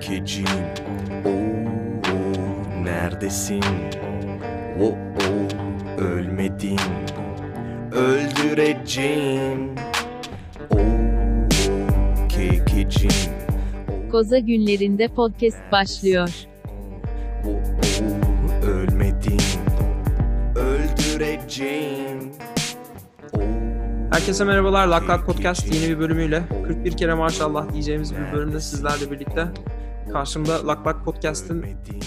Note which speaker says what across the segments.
Speaker 1: kekecim Oo, neredesin? Oo, ölmedin Öldüreceğim Oo, kekecim
Speaker 2: Koza günlerinde podcast başlıyor.
Speaker 1: Oo, ölmedin Öldüreceğim
Speaker 3: Herkese merhabalar. Lak Lak Podcast yeni bir bölümüyle 41 kere maşallah diyeceğimiz bir bölümde sizlerle birlikte. Karşımda Lak Lak Podcast'in
Speaker 1: ölmedin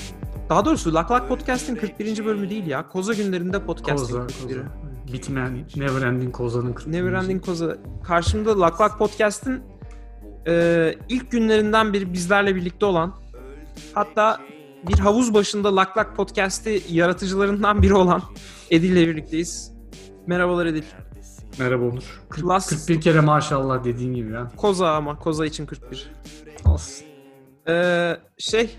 Speaker 3: daha doğrusu Lak Lak Podcast'in 41. bölümü değil ya. Koza günlerinde podcast'in
Speaker 4: Koza,
Speaker 3: 41'i.
Speaker 4: koza. Bitmeyen Never Ending Koza'nın 41.
Speaker 3: Neverending Koza. Karşımda Lak Lak Podcast'in e, ilk günlerinden beri bizlerle birlikte olan hatta bir havuz başında Lak Lak Podcast'i yaratıcılarından biri olan Edil ile birlikteyiz. Merhabalar Edil.
Speaker 4: Merhaba Onur. Kırk-
Speaker 3: Klas-
Speaker 4: 41 kere maşallah dediğin gibi ya.
Speaker 3: Koza ama Koza için 41.
Speaker 4: Olsun.
Speaker 3: Ee, şey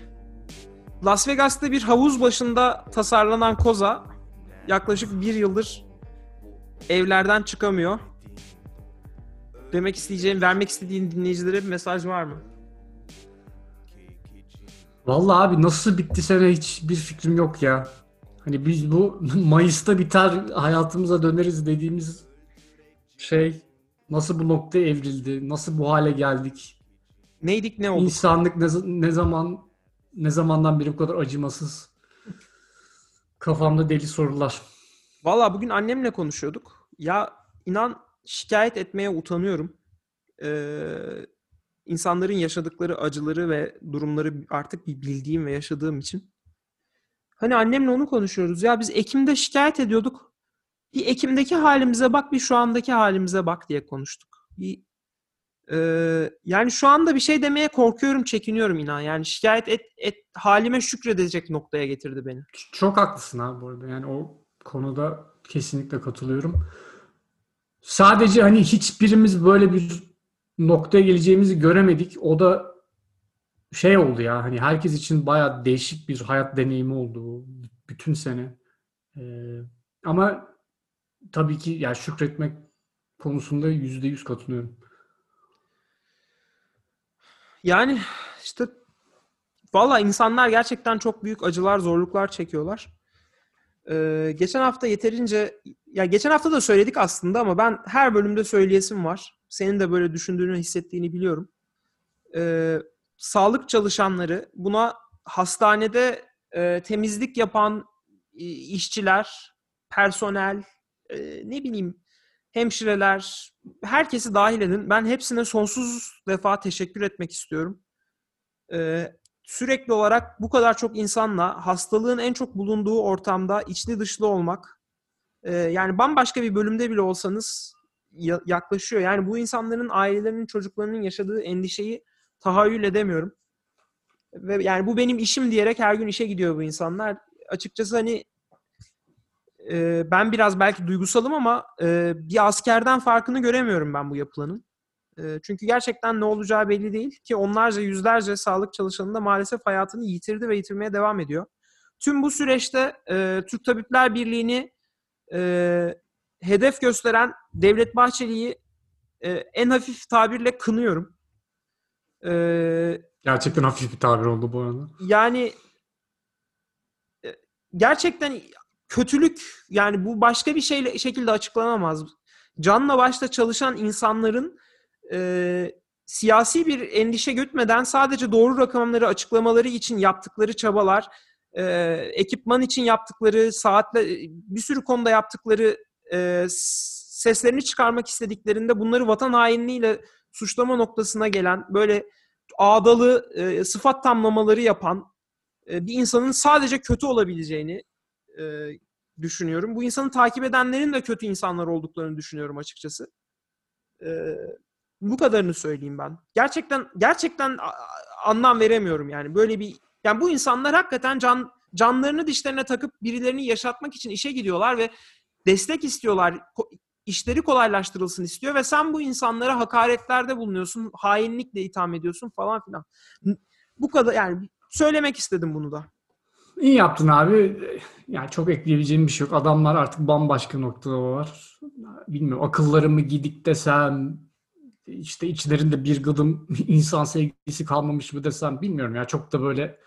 Speaker 3: Las Vegas'ta bir havuz başında tasarlanan koza yaklaşık bir yıldır evlerden çıkamıyor. Demek isteyeceğim, vermek istediğin dinleyicilere bir mesaj var mı?
Speaker 4: Vallahi abi nasıl bitti sene hiçbir fikrim yok ya. Hani biz bu Mayıs'ta biter hayatımıza döneriz dediğimiz şey nasıl bu noktaya evrildi? Nasıl bu hale geldik?
Speaker 3: Neydik ne olduk?
Speaker 4: İnsanlık ne, ne zaman ne zamandan beri bu kadar acımasız? Kafamda deli sorular.
Speaker 3: Valla bugün annemle konuşuyorduk. Ya inan şikayet etmeye utanıyorum. Ee, insanların yaşadıkları acıları ve durumları artık bir bildiğim ve yaşadığım için. Hani annemle onu konuşuyoruz. Ya biz Ekim'de şikayet ediyorduk. Bir Ekim'deki halimize bak, bir şu andaki halimize bak diye konuştuk. Bir, e, yani şu anda bir şey demeye korkuyorum, çekiniyorum inan. Yani şikayet et, et halime şükredecek noktaya getirdi beni.
Speaker 4: Çok haklısın abi bu arada. Yani o konuda kesinlikle katılıyorum. Sadece hani hiçbirimiz böyle bir noktaya geleceğimizi göremedik. O da şey oldu ya hani herkes için bayağı değişik bir hayat deneyimi oldu bütün sene. Ee, ama tabii ki ya şükretmek konusunda yüzde yüz katılıyorum.
Speaker 3: Yani işte valla insanlar gerçekten çok büyük acılar, zorluklar çekiyorlar. Ee, geçen hafta yeterince ya geçen hafta da söyledik aslında ama ben her bölümde söyleyesim var. Senin de böyle düşündüğünü, hissettiğini biliyorum. Ee, sağlık çalışanları, buna hastanede e, temizlik yapan e, işçiler, personel, e, ne bileyim hemşireler, herkesi dahil edin. Ben hepsine sonsuz defa teşekkür etmek istiyorum. Ee, sürekli olarak bu kadar çok insanla hastalığın en çok bulunduğu ortamda içli dışlı olmak, e, yani bambaşka bir bölümde bile olsanız ya- yaklaşıyor. Yani bu insanların ailelerinin, çocuklarının yaşadığı endişeyi tahayyül edemiyorum. Ve yani bu benim işim diyerek her gün işe gidiyor bu insanlar. Açıkçası hani e, ben biraz belki duygusalım ama e, bir askerden farkını göremiyorum ben bu yapılanın. E, çünkü gerçekten ne olacağı belli değil ki onlarca yüzlerce sağlık çalışanı da maalesef hayatını yitirdi ve yitirmeye devam ediyor. Tüm bu süreçte e, Türk Tabipler Birliği'ni e, hedef gösteren Devlet Bahçeli'yi e, en hafif tabirle kınıyorum. E,
Speaker 4: Gerçekten hafif bir tabir oldu bu arada.
Speaker 3: yani e, gerçekten kötülük yani bu başka bir şeyle şekilde açıklanamaz. Canla başla çalışan insanların e, siyasi bir endişe gütmeden sadece doğru rakamları açıklamaları için yaptıkları çabalar, e, ekipman için yaptıkları, saatle bir sürü konuda yaptıkları e, seslerini çıkarmak istediklerinde bunları vatan hainliğiyle suçlama noktasına gelen böyle ağdalı e, sıfat tamlamaları yapan e, bir insanın sadece kötü olabileceğini e, düşünüyorum. Bu insanı takip edenlerin de kötü insanlar olduklarını düşünüyorum açıkçası. E, bu kadarını söyleyeyim ben. Gerçekten gerçekten anlam veremiyorum yani böyle bir yani bu insanlar hakikaten can canlarını dişlerine takıp birilerini yaşatmak için işe gidiyorlar ve destek istiyorlar. İşleri kolaylaştırılsın istiyor ve sen bu insanlara hakaretlerde bulunuyorsun, hainlikle itham ediyorsun falan filan. Bu kadar yani söylemek istedim bunu da.
Speaker 4: İyi yaptın abi. Yani çok ekleyebileceğim bir şey yok. Adamlar artık bambaşka noktada var. Bilmiyorum akılları mı gidik desem işte içlerinde bir gıdım insan sevgisi kalmamış mı desem bilmiyorum ya çok da böyle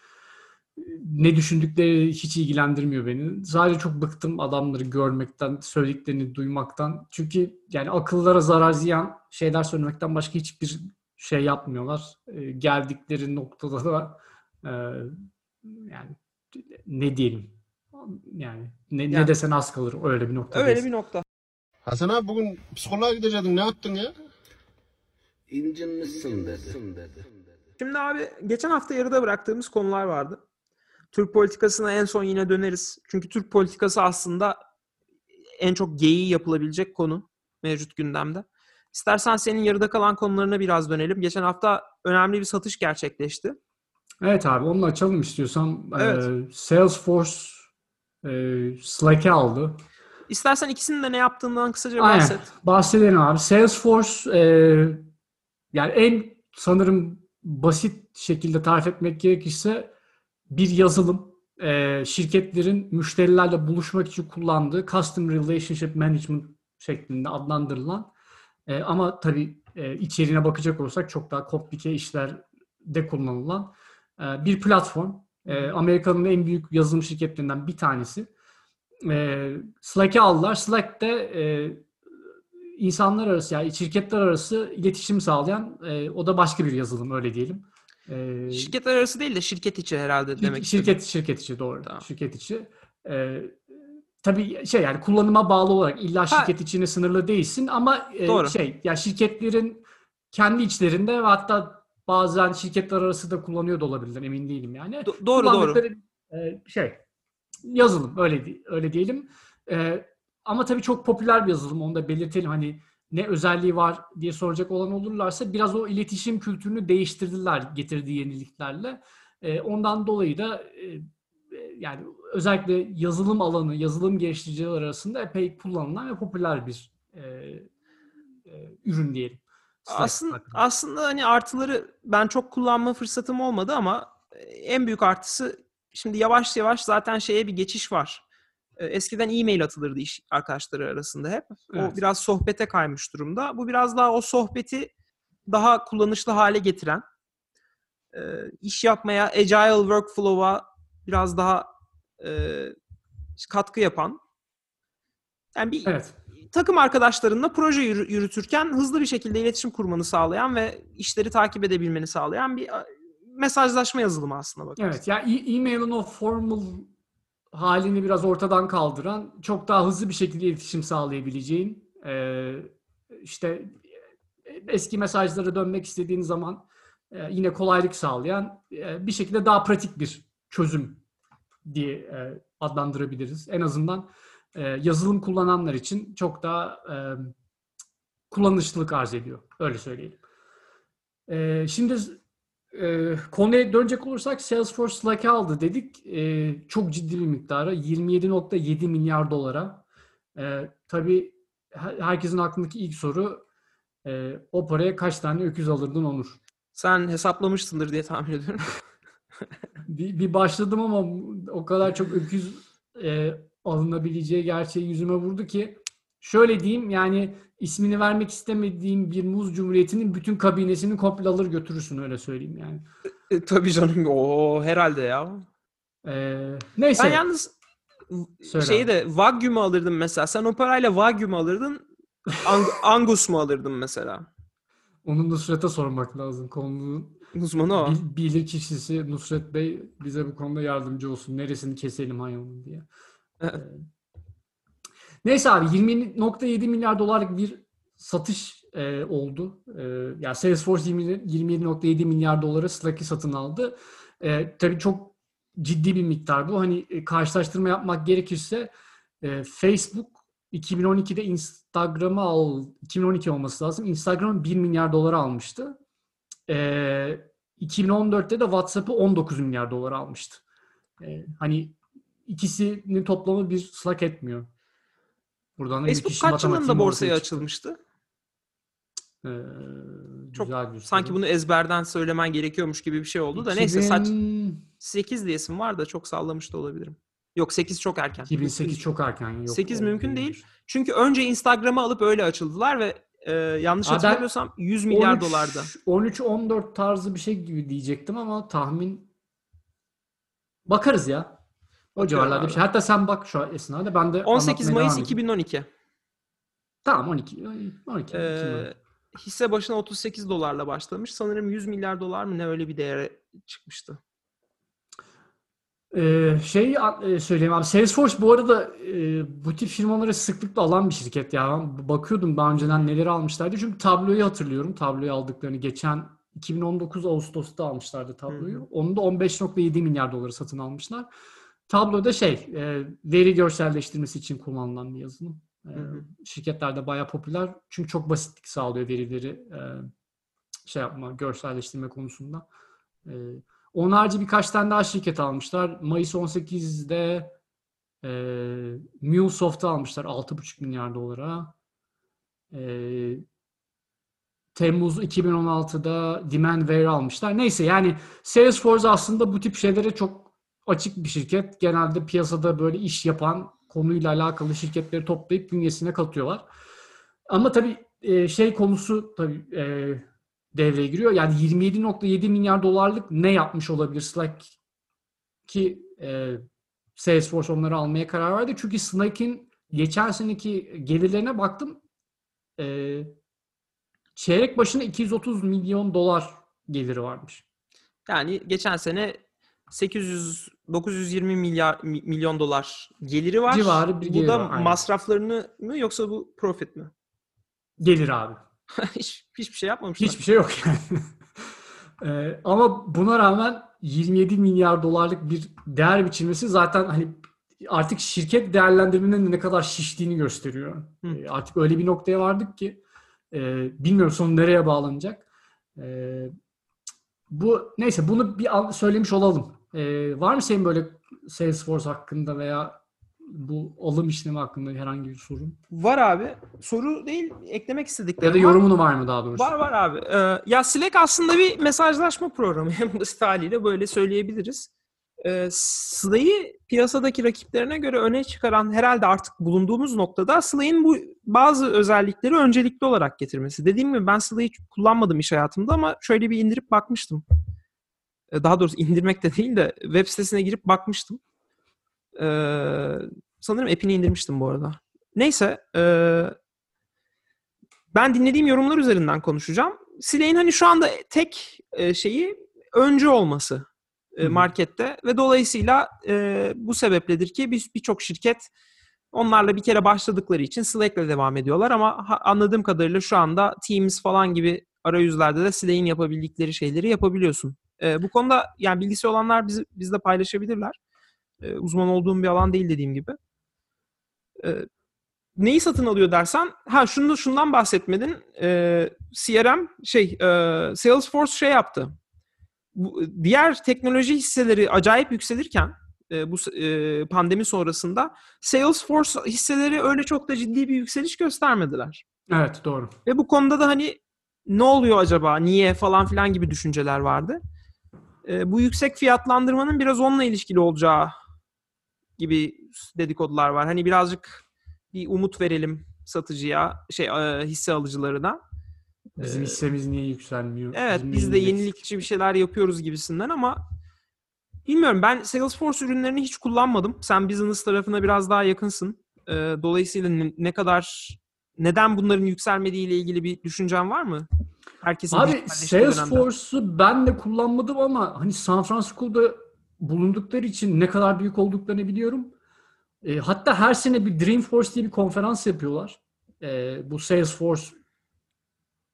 Speaker 4: ne düşündükleri hiç ilgilendirmiyor beni. Sadece çok bıktım adamları görmekten, söylediklerini duymaktan. Çünkü yani akıllara zarar ziyan şeyler söylemekten başka hiçbir şey yapmıyorlar. E, geldikleri noktada da e, yani ne diyelim yani ne,
Speaker 3: Yani-
Speaker 4: ne desen az kalır öyle bir nokta.
Speaker 3: Öyle bir nokta.
Speaker 5: Hasan abi bugün psikoloğa gidecektin ne yaptın ya?
Speaker 6: İncinmişsin dedi.
Speaker 3: Şimdi abi geçen hafta yarıda bıraktığımız konular vardı. Türk politikasına en son yine döneriz. Çünkü Türk politikası aslında en çok geyiği yapılabilecek konu mevcut gündemde. İstersen senin yarıda kalan konularına biraz dönelim. Geçen hafta önemli bir satış gerçekleşti.
Speaker 4: Evet abi onu açalım istiyorsan.
Speaker 3: Evet.
Speaker 4: Ee, Salesforce e, Slack'e aldı.
Speaker 3: İstersen ikisinin de ne yaptığından kısaca
Speaker 4: Aynen.
Speaker 3: bahset.
Speaker 4: Bahsedelim abi. Salesforce e, yani en sanırım basit şekilde tarif etmek gerekirse bir yazılım e, şirketlerin müşterilerle buluşmak için kullandığı Custom Relationship Management şeklinde adlandırılan e, ama tabii e, içeriğine bakacak olursak çok daha komplike işlerde kullanılan bir platform. E, Amerika'nın en büyük yazılım şirketlerinden bir tanesi. E, Slack'e aldılar. Slack de e, insanlar arası yani şirketler arası iletişim sağlayan e, o da başka bir yazılım öyle diyelim.
Speaker 3: Şirketler arası değil de şirket içi herhalde
Speaker 4: şirket-
Speaker 3: demek
Speaker 4: şirket
Speaker 3: istedim.
Speaker 4: şirket içi doğru.
Speaker 3: Tamam.
Speaker 4: Şirket içi. Tabii şey yani kullanıma bağlı olarak illa şirket içine sınırlı değilsin ama e,
Speaker 3: Doğru.
Speaker 4: şey ya şirketlerin kendi içlerinde ve hatta bazen şirketler arası da kullanıyor da olabilirler emin değilim yani.
Speaker 3: Do- doğru doğru.
Speaker 4: e, şey yazılım öyle öyle diyelim. E, ama tabii çok popüler bir yazılım onu da belirtelim hani ne özelliği var diye soracak olan olurlarsa biraz o iletişim kültürünü değiştirdiler getirdiği yeniliklerle. E, ondan dolayı da e, e, yani özellikle yazılım alanı, yazılım geliştiriciler arasında epey kullanılan ve popüler bir e, e, ürün diyelim.
Speaker 3: Aslında, aslında hani artıları ben çok kullanma fırsatım olmadı ama e, en büyük artısı şimdi yavaş yavaş zaten şeye bir geçiş var. E, Eskiden e-mail atılırdı iş arkadaşları arasında hep. O
Speaker 4: Evet.
Speaker 3: biraz sohbete kaymış durumda. Bu biraz daha o sohbeti daha kullanışlı hale getiren, e, iş yapmaya, agile workflow'a biraz daha katkı yapan. Yani bir
Speaker 4: Evet.
Speaker 3: Takım arkadaşlarınla proje yürü- yürütürken hızlı bir şekilde iletişim kurmanı sağlayan ve işleri takip edebilmeni sağlayan bir mesajlaşma yazılımı aslında bak.
Speaker 4: Evet ya e- e-mail'in o formal halini biraz ortadan kaldıran, çok daha hızlı bir şekilde iletişim sağlayabileceğin, e, işte e, eski mesajlara dönmek istediğin zaman e, yine kolaylık sağlayan bir şekilde daha pratik bir çözüm diye adlandırabiliriz. En azından e, yazılım kullananlar için çok daha e, kullanışlılık arz ediyor. Öyle söyleyelim. E, şimdi e, konuya dönecek olursak Salesforce Slack'e aldı dedik. E, çok ciddi bir miktara. 27.7 milyar dolara. E, tabii her- herkesin aklındaki ilk soru e, o paraya kaç tane öküz alırdın Onur?
Speaker 3: Sen hesaplamışsındır diye tahmin ediyorum.
Speaker 4: Bir, bir başladım ama o kadar çok öküz e, alınabileceği gerçeği yüzüme vurdu ki şöyle diyeyim yani ismini vermek istemediğim bir muz cumhuriyetinin bütün kabinesini komple alır götürürsün öyle söyleyeyim yani.
Speaker 3: E, Tabii canım. O herhalde ya.
Speaker 4: E, neyse.
Speaker 3: Ben yalnız
Speaker 4: Söyle
Speaker 3: şeyi
Speaker 4: abi.
Speaker 3: de Wagyu mu alırdın mesela? Sen o parayla Wagyu mu alırdın? Ang- Angus mu alırdın mesela?
Speaker 4: Onu Nusret'e sormak lazım. Konunun
Speaker 3: Uzmanı o.
Speaker 4: bil- bilir kişisi Nusret Bey bize bu konuda yardımcı olsun. Neresini keselim hayvanın diye. Neyse abi 20.7 milyar dolarlık bir satış e, oldu. E, yani Salesforce 20 27.7 milyar dolara Slack'i satın aldı. E, tabii çok ciddi bir miktar bu. Hani e, karşılaştırma yapmak gerekirse e, Facebook 2012'de Instagram'ı al 2012 olması lazım. Instagram 1 milyar dolara almıştı. E, 2014'te de WhatsApp'ı 19 milyar dolara almıştı. E, hani ikisinin toplamı bir Slack etmiyor. Buradan da
Speaker 3: Facebook kaç yılında borsaya açılmıştı?
Speaker 4: Ee,
Speaker 3: Çok
Speaker 4: güzel bir
Speaker 3: Sanki bunu ezberden söylemen gerekiyormuş gibi bir şey oldu da neyse saç
Speaker 4: 2000
Speaker 3: 8 diyesim var da çok sallamış da olabilirim. Yok 8 çok erken.
Speaker 4: 2008 çok erken. Yok,
Speaker 3: 8
Speaker 4: o
Speaker 3: mümkün
Speaker 4: değildir.
Speaker 3: değil. Çünkü önce Instagram'ı alıp öyle açıldılar ve e, yanlış
Speaker 4: Aa,
Speaker 3: hatırlamıyorsam 100 milyar
Speaker 4: 13
Speaker 3: dolarda.
Speaker 4: 13-14 tarzı bir şey gibi diyecektim ama tahmin bakarız ya. O civarlarda bir şey. Hatta sen bak şu esnada ben de
Speaker 3: 18
Speaker 4: anlatmaya
Speaker 3: Mayıs
Speaker 4: devam edeyim.
Speaker 3: 2012.
Speaker 4: Tamam 12. 12.
Speaker 3: Ee, hisse başına 38 dolarla başlamış. Sanırım 100 milyar dolar mı ne öyle bir değere çıkmıştı.
Speaker 4: Ee, şey e, söyleyeyim abi. Salesforce bu arada e, bu tip firmaları sıklıkla alan bir şirket ya. Ben bakıyordum daha önceden neleri almışlardı. Çünkü tabloyu hatırlıyorum. Tabloyu aldıklarını geçen 2019 Ağustos'ta almışlardı tabloyu.
Speaker 3: Hı.
Speaker 4: Onu da 15.7 milyar doları satın almışlar. Tabloda şey e, veri görselleştirmesi için kullanılan bir yazılım. E, şirketlerde bayağı popüler. Çünkü çok basitlik sağlıyor verileri e, şey yapma, görselleştirme konusunda. E, onun harici birkaç tane daha şirket almışlar. Mayıs 18'de e, MuleSoft'u almışlar 6,5 milyar dolara. E, Temmuz 2016'da Demandware almışlar. Neyse yani Salesforce aslında bu tip şeylere çok açık bir şirket. Genelde piyasada böyle iş yapan konuyla alakalı şirketleri toplayıp bünyesine katıyorlar. Ama tabii e, şey konusu tabii e, devreye giriyor. Yani 27.7 milyar dolarlık ne yapmış olabilir Slack ki e, Salesforce onları almaya karar verdi. Çünkü Slack'in geçen seneki gelirlerine baktım. Çeyrek başına 230 milyon dolar geliri varmış.
Speaker 3: Yani geçen sene 800 920 milyar mi- milyon dolar geliri var.
Speaker 4: Civarı bir
Speaker 3: bu
Speaker 4: geliri
Speaker 3: da
Speaker 4: var, aynen.
Speaker 3: masraflarını mı yoksa bu profit mi?
Speaker 4: Gelir abi.
Speaker 3: Hiç hiçbir şey yapmamışlar.
Speaker 4: Hiçbir şey yok yani. Ee, ama buna rağmen 27 milyar dolarlık bir değer biçilmesi zaten hani artık şirket değerlendirmenin de ne kadar şiştiğini gösteriyor.
Speaker 3: Hı.
Speaker 4: Ee, artık öyle bir noktaya vardık ki e, bilmiyorum sonu nereye bağlanacak. Ee, bu neyse bunu bir söylemiş olalım. Ee, var mı senin böyle Salesforce hakkında veya bu alım işlemi hakkında herhangi bir sorun?
Speaker 3: Var abi. Soru değil, eklemek istediklerim
Speaker 4: Ya da
Speaker 3: var.
Speaker 4: yorumunu var mı daha doğrusu?
Speaker 3: Var var abi. Ee, ya Slack aslında bir mesajlaşma programı. En basit haliyle böyle söyleyebiliriz. Ee, Slack'i piyasadaki rakiplerine göre öne çıkaran herhalde artık bulunduğumuz noktada Slack'in bu bazı özellikleri öncelikli olarak getirmesi. Dediğim gibi ben Slack'i hiç kullanmadım iş hayatımda ama şöyle bir indirip bakmıştım. Ee, Daha doğrusu indirmek de değil de web sitesine girip bakmıştım. Ee, sanırım app'ini indirmiştim bu arada. Neyse. ee, ben dinlediğim yorumlar üzerinden konuşacağım. Slack'in hani şu anda tek e, şeyi öncü olması e, markette ve dolayısıyla e, bu sebepledir ki bir- birçok şirket onlarla bir kere başladıkları için Slack'le devam ediyorlar ama ha- anladığım kadarıyla şu anda Teams falan gibi arayüzlerde de Slack'in yapabildikleri şeyleri yapabiliyorsun. E, bu konuda yani bilgisi olanlar biz, bizle paylaşabilirler. E, uzman olduğum bir alan değil dediğim gibi. E, neyi satın alıyor dersen, ha şunu şundan bahsetmedin. Ee, CRM şey e, Salesforce şey yaptı. Bu, diğer teknoloji hisseleri acayip yükselirken e, bu e, pandemi sonrasında Salesforce hisseleri öyle çok da ciddi bir yükseliş göstermediler.
Speaker 4: Evet doğru.
Speaker 3: Ve bu konuda da hani ne oluyor acaba, niye falan filan gibi düşünceler vardı. E, bu yüksek fiyatlandırmanın biraz onunla ilişkili olacağı gibi dedikodular var. Hani birazcık bir umut verelim satıcıya, şey e, hisse alıcılarına.
Speaker 4: Bizim
Speaker 3: Ee,
Speaker 4: hissemiz niye yükselmiyor?
Speaker 3: Evet
Speaker 4: Bizim
Speaker 3: biz de yenilikçi bir şeyler yapıyoruz gibisinden ama bilmiyorum ben Salesforce ürünlerini hiç kullanmadım. Sen business tarafına biraz daha yakınsın. Ee, dolayısıyla ne kadar neden bunların yükselmediği ile ilgili bir düşüncen var mı? Herkesin
Speaker 4: Abi. Salesforce'u ben de kullanmadım ama hani San Francisco'da bulundukları için ne kadar büyük olduklarını biliyorum. E, hatta her sene bir Dreamforce diye bir konferans yapıyorlar. E, bu Salesforce'la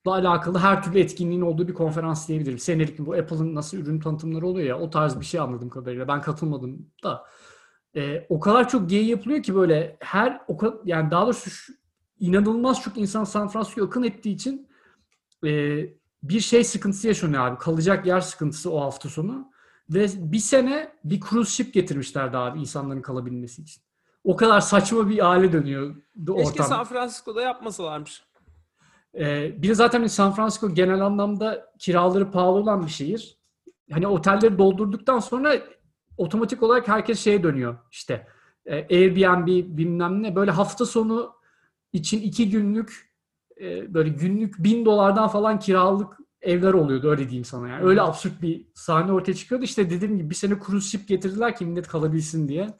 Speaker 4: alakalı her türlü etkinliğin olduğu bir konferans diyebilirim. Senelik bu Apple'ın nasıl ürün tanıtımları oluyor ya o tarz bir şey anladığım kadarıyla. Ben katılmadım da. E, o kadar çok gay yapılıyor ki böyle her o kadar, yani daha doğrusu şu- inanılmaz çok insan San Francisco'ya akın ettiği için e, bir şey sıkıntısı yaşanıyor abi. Kalacak yer sıkıntısı o hafta sonu. Ve bir sene bir cruise ship getirmişlerdi abi insanların kalabilmesi için. O kadar saçma bir hale dönüyordu
Speaker 3: Keşke
Speaker 4: ortam.
Speaker 3: San Francisco'da yapmasalarmış.
Speaker 4: Ee, bir de zaten San Francisco genel anlamda kiraları pahalı olan bir şehir. Hani otelleri doldurduktan sonra otomatik olarak herkes şeye dönüyor. İşte e, Airbnb bilmem ne böyle hafta sonu için iki günlük e, böyle günlük bin dolardan falan kiralık evler oluyordu öyle diyeyim sana yani. Öyle absürt bir sahne ortaya çıkıyordu. İşte dediğim gibi bir sene cruise ship getirdiler ki millet kalabilsin diye.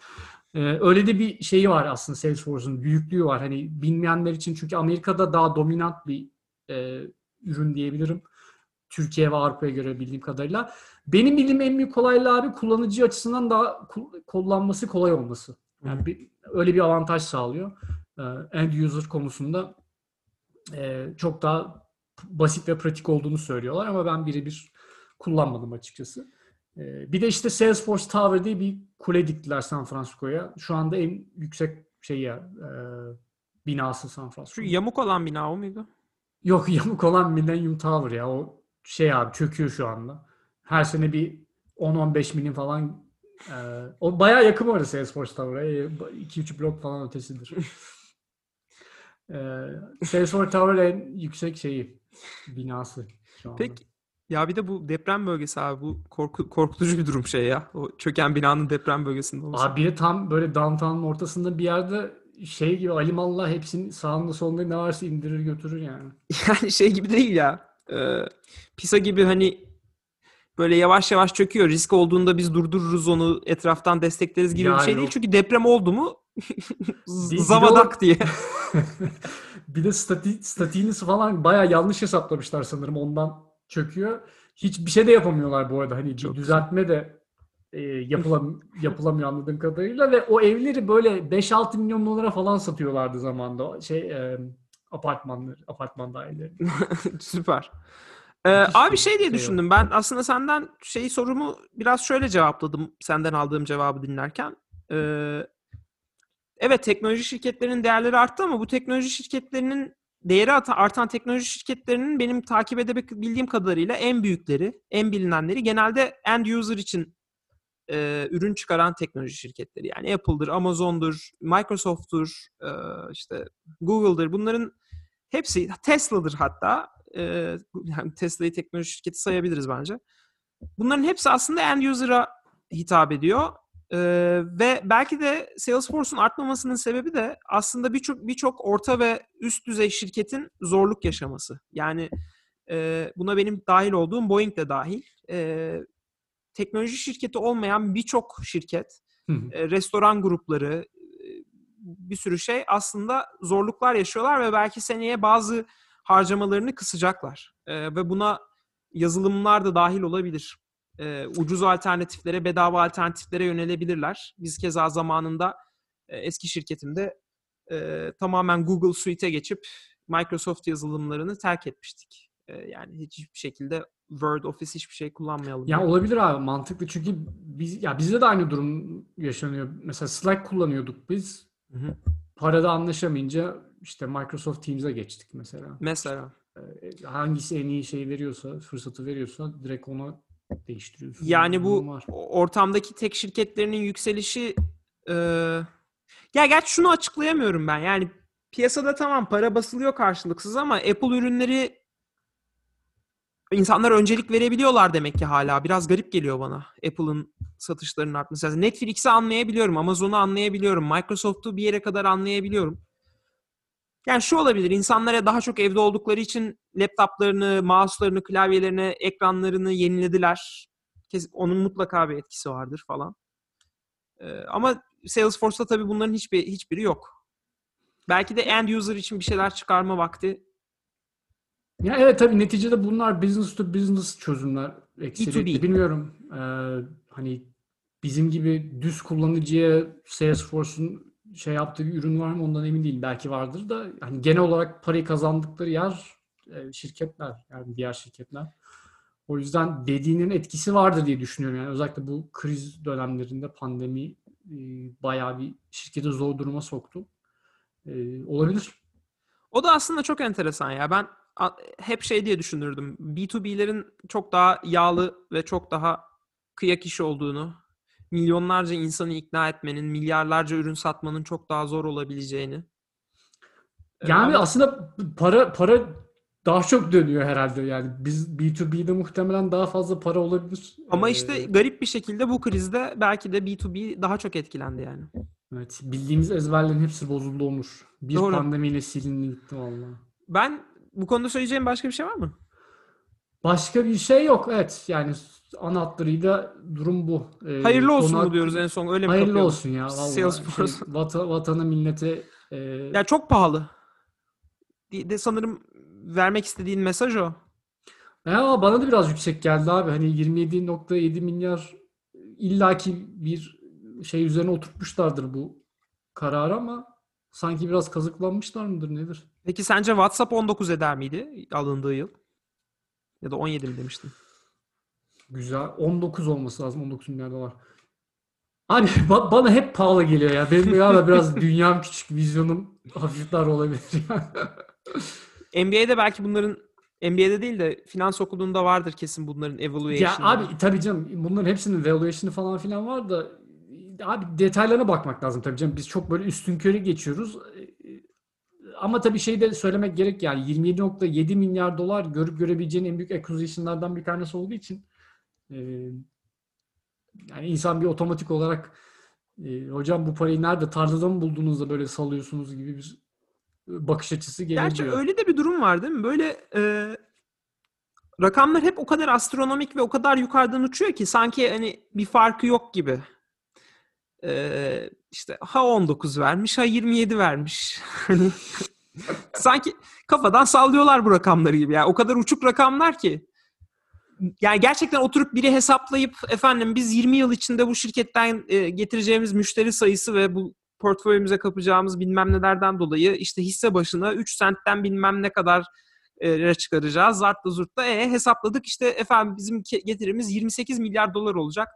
Speaker 4: Ee, öyle de bir şeyi var aslında Salesforce'un büyüklüğü var. Hani bilmeyenler için çünkü Amerika'da daha dominant bir e, ürün diyebilirim. Türkiye ve Avrupa'ya göre bildiğim kadarıyla. Benim bildiğim en büyük kolaylığı abi kullanıcı açısından daha ku- kullanması kolay olması. Yani bir, öyle bir avantaj sağlıyor. Ee, end user konusunda e, çok daha basit ve pratik olduğunu söylüyorlar ama ben birebir kullanmadım açıkçası. Ee, bir de işte Salesforce Tower diye bir kule diktiler San Francisco'ya. Şu anda en yüksek şey ya e, binası San
Speaker 3: Şu
Speaker 4: Francisco.
Speaker 3: yamuk olan bina o muydu?
Speaker 4: Yok yamuk olan Millennium Tower ya. O şey abi çöküyor şu anda. Her sene bir 10-15 milim falan e, o bayağı yakın orası Salesforce Tower'a. 2-3 blok falan ötesidir. e, Salesforce Tower en yüksek şeyi binası şu anda.
Speaker 3: Peki ya bir de bu deprem bölgesi abi bu korku, korkutucu bir durum şey ya. O çöken binanın deprem bölgesinde olması.
Speaker 4: Abi bir de tam böyle downtown'un ortasında bir yerde şey gibi alimallah hepsinin sağında solunda ne varsa indirir götürür yani.
Speaker 3: Yani şey gibi değil ya. E, Pisa gibi hani böyle yavaş yavaş çöküyor. Risk olduğunda biz durdururuz onu etraftan destekleriz gibi
Speaker 4: Ya
Speaker 3: bir şey değil.
Speaker 4: yok.
Speaker 3: Çünkü deprem oldu mu zavadak diye.
Speaker 4: bir de stati, statiğini falan bayağı yanlış hesaplamışlar sanırım ondan çöküyor. Hiçbir şey de yapamıyorlar bu arada. Hani
Speaker 3: Çok
Speaker 4: düzeltme de e, yapılam yapılamıyor anladığım kadarıyla ve o evleri böyle 5-6 milyon dolara falan satıyorlardı zamanda. Şey e, apartmanları, apartman daireleri.
Speaker 3: Süper. Ee, abi şey diye
Speaker 4: şey
Speaker 3: düşündüm. Ben aslında senden şey sorumu biraz şöyle cevapladım. Senden aldığım cevabı dinlerken. Ee, evet teknoloji şirketlerinin değerleri arttı ama bu teknoloji şirketlerinin değeri artan teknoloji şirketlerinin benim takip edebildiğim kadarıyla en büyükleri, en bilinenleri genelde end user için e, ürün çıkaran teknoloji şirketleri. Yani Apple'dır, Amazon'dur, Microsoft'tur, e, işte Google'dır. Bunların hepsi Tesla'dır hatta. E, yani Tesla'yı teknoloji şirketi sayabiliriz bence. Bunların hepsi aslında end user'a hitap ediyor. E, ve belki de Salesforce'un artmamasının sebebi de aslında birçok birçok orta ve üst düzey şirketin zorluk yaşaması. Yani e, buna benim dahil olduğum Boeing de dahil. E, teknoloji şirketi olmayan birçok şirket,
Speaker 4: Hı hı.
Speaker 3: e, restoran grupları, bir sürü şey aslında zorluklar yaşıyorlar ve belki seneye bazı harcamalarını kısacaklar. E, ve buna yazılımlar da dahil olabilir. E, ucuz alternatiflere, bedava alternatiflere yönelebilirler. Biz keza zamanında e, eski şirketimde e, tamamen Google Suite'e geçip Microsoft yazılımlarını terk etmiştik. E, yani hiçbir şekilde Word, Office hiçbir şey kullanmayalım.
Speaker 4: Ya olabilir abi mantıklı çünkü biz ya bizde de aynı durum yaşanıyor. Mesela Slack kullanıyorduk biz.
Speaker 3: Hı hı.
Speaker 4: Parada anlaşamayınca işte Microsoft Teams'e geçtik mesela.
Speaker 3: Mesela.
Speaker 4: Ee, hangisi en iyi şey veriyorsa, fırsatı veriyorsa direkt ona değiştiriyorsun.
Speaker 3: Yani bu
Speaker 4: var.
Speaker 3: ortamdaki tek şirketlerinin yükselişi e, ya gerçi şunu açıklayamıyorum ben. Yani piyasada tamam para basılıyor karşılıksız ama Apple ürünleri insanlar öncelik verebiliyorlar demek ki hala. Biraz garip geliyor bana Apple'ın satışlarının artması. Yani Netflix'i anlayabiliyorum, Amazon'u anlayabiliyorum, Microsoft'u bir yere kadar anlayabiliyorum. Yani şu olabilir, insanlara daha çok evde oldukları için laptoplarını, mouse'larını, klavyelerini, ekranlarını yenilediler. Onun mutlaka bir etkisi vardır falan. Ee, ama Salesforce'ta tabii bunların hiçbir hiçbiri yok. Belki de end user için bir şeyler çıkarma vakti.
Speaker 4: Ya evet tabii neticede bunlar business to business çözümler ekseriyetle.
Speaker 3: B2B.
Speaker 4: Bilmiyorum eee, hani bizim gibi düz kullanıcıya Salesforce'un şey yaptığı bir ürün var mı ondan emin değilim. Belki vardır da hani genel olarak parayı kazandıkları yer e, şirketler yani diğer şirketler. O yüzden dediğinin etkisi vardır diye düşünüyorum. Yani özellikle bu kriz dönemlerinde pandemi e, bayağı bir şirketi zor duruma soktu. E, olabilir.
Speaker 3: O da aslında çok enteresan ya. Ben hep şey diye düşünürdüm. B2B'lerin çok daha yağlı ve çok daha kıyak iş olduğunu, milyonlarca insanı ikna etmenin, milyarlarca ürün satmanın çok daha zor olabileceğini. Ee,
Speaker 4: Yani
Speaker 3: ama-
Speaker 4: aslında para para daha çok dönüyor herhalde. Yani biz B2B'de muhtemelen daha fazla para olabilir.
Speaker 3: Ama
Speaker 4: Ee,
Speaker 3: işte garip bir şekilde bu krizde belki de B2B daha çok etkilendi yani.
Speaker 4: evet bildiğimiz ezberlerin hepsi bozuldu Onur. Bir
Speaker 3: Doğru.
Speaker 4: pandemiyle silindi gitti vallahi.
Speaker 3: Ben bu konuda söyleyeceğim başka bir şey var mı?
Speaker 4: Başka bir şey yok. Evet yani ana hatlarıyla durum bu. Ee,
Speaker 3: Hayırlı olsun
Speaker 4: konu
Speaker 3: mu diyoruz en son öyle mi
Speaker 4: Hayırlı
Speaker 3: kapayalım?
Speaker 4: olsun ya. Vallahi.
Speaker 3: Salesforce.
Speaker 4: Şey, vata, vatana millete e,
Speaker 3: Ya çok pahalı. De, de sanırım vermek istediğin mesaj o.
Speaker 4: ya bana da biraz yüksek geldi abi. Hani 27.7 milyar illaki bir şey üzerine oturtmuşlardır bu karar ama sanki biraz kazıklanmışlar mıdır nedir?
Speaker 3: Peki sence WhatsApp 19 eder miydi alındığı yıl? Ya da 17 mi demiştin?
Speaker 4: Güzel. 19 olması lazım. 19 milyar dolar. Abi ba- bana hep pahalı geliyor ya. Benim ya biraz dünyam küçük, vizyonum hafif dar olabilir.
Speaker 3: NBA'de belki bunların NBA'de değil de finans okulunda vardır kesin bunların
Speaker 4: ya
Speaker 3: evaluation'ı.
Speaker 4: abi tabii canım bunların hepsinin valuation'ı falan filan var da abi detaylarına bakmak lazım tabii canım. Biz çok böyle üstün körü geçiyoruz. Ama tabii şey de söylemek gerek yani 27.7 milyar dolar görüp görebileceğin en büyük acquisition'lardan bir tanesi olduğu için e, yani insan bir otomatik olarak e, hocam bu parayı nerede tarlada mı buldunuz da böyle salıyorsunuz gibi bir bakış açısı
Speaker 3: Gerçi
Speaker 4: gelebiliyor.
Speaker 3: öyle de bir durum var değil mi? Böyle e, rakamlar hep o kadar astronomik ve o kadar yukarıdan uçuyor ki sanki hani bir farkı yok gibi. E, işte ha 19 vermiş ha 27 vermiş. Hani sanki kafadan sallıyorlar bu rakamları gibi. Yani o kadar uçuk rakamlar ki. Yani gerçekten oturup biri hesaplayıp efendim biz 20 yıl içinde bu şirketten e, getireceğimiz müşteri sayısı ve bu portföyümüze kapacağımız bilmem nelerden dolayı işte hisse başına 3 sentten bilmem ne kadar e, çıkaracağız. Zartla zurtla e, hesapladık işte efendim bizim getirimiz 28 milyar dolar olacak.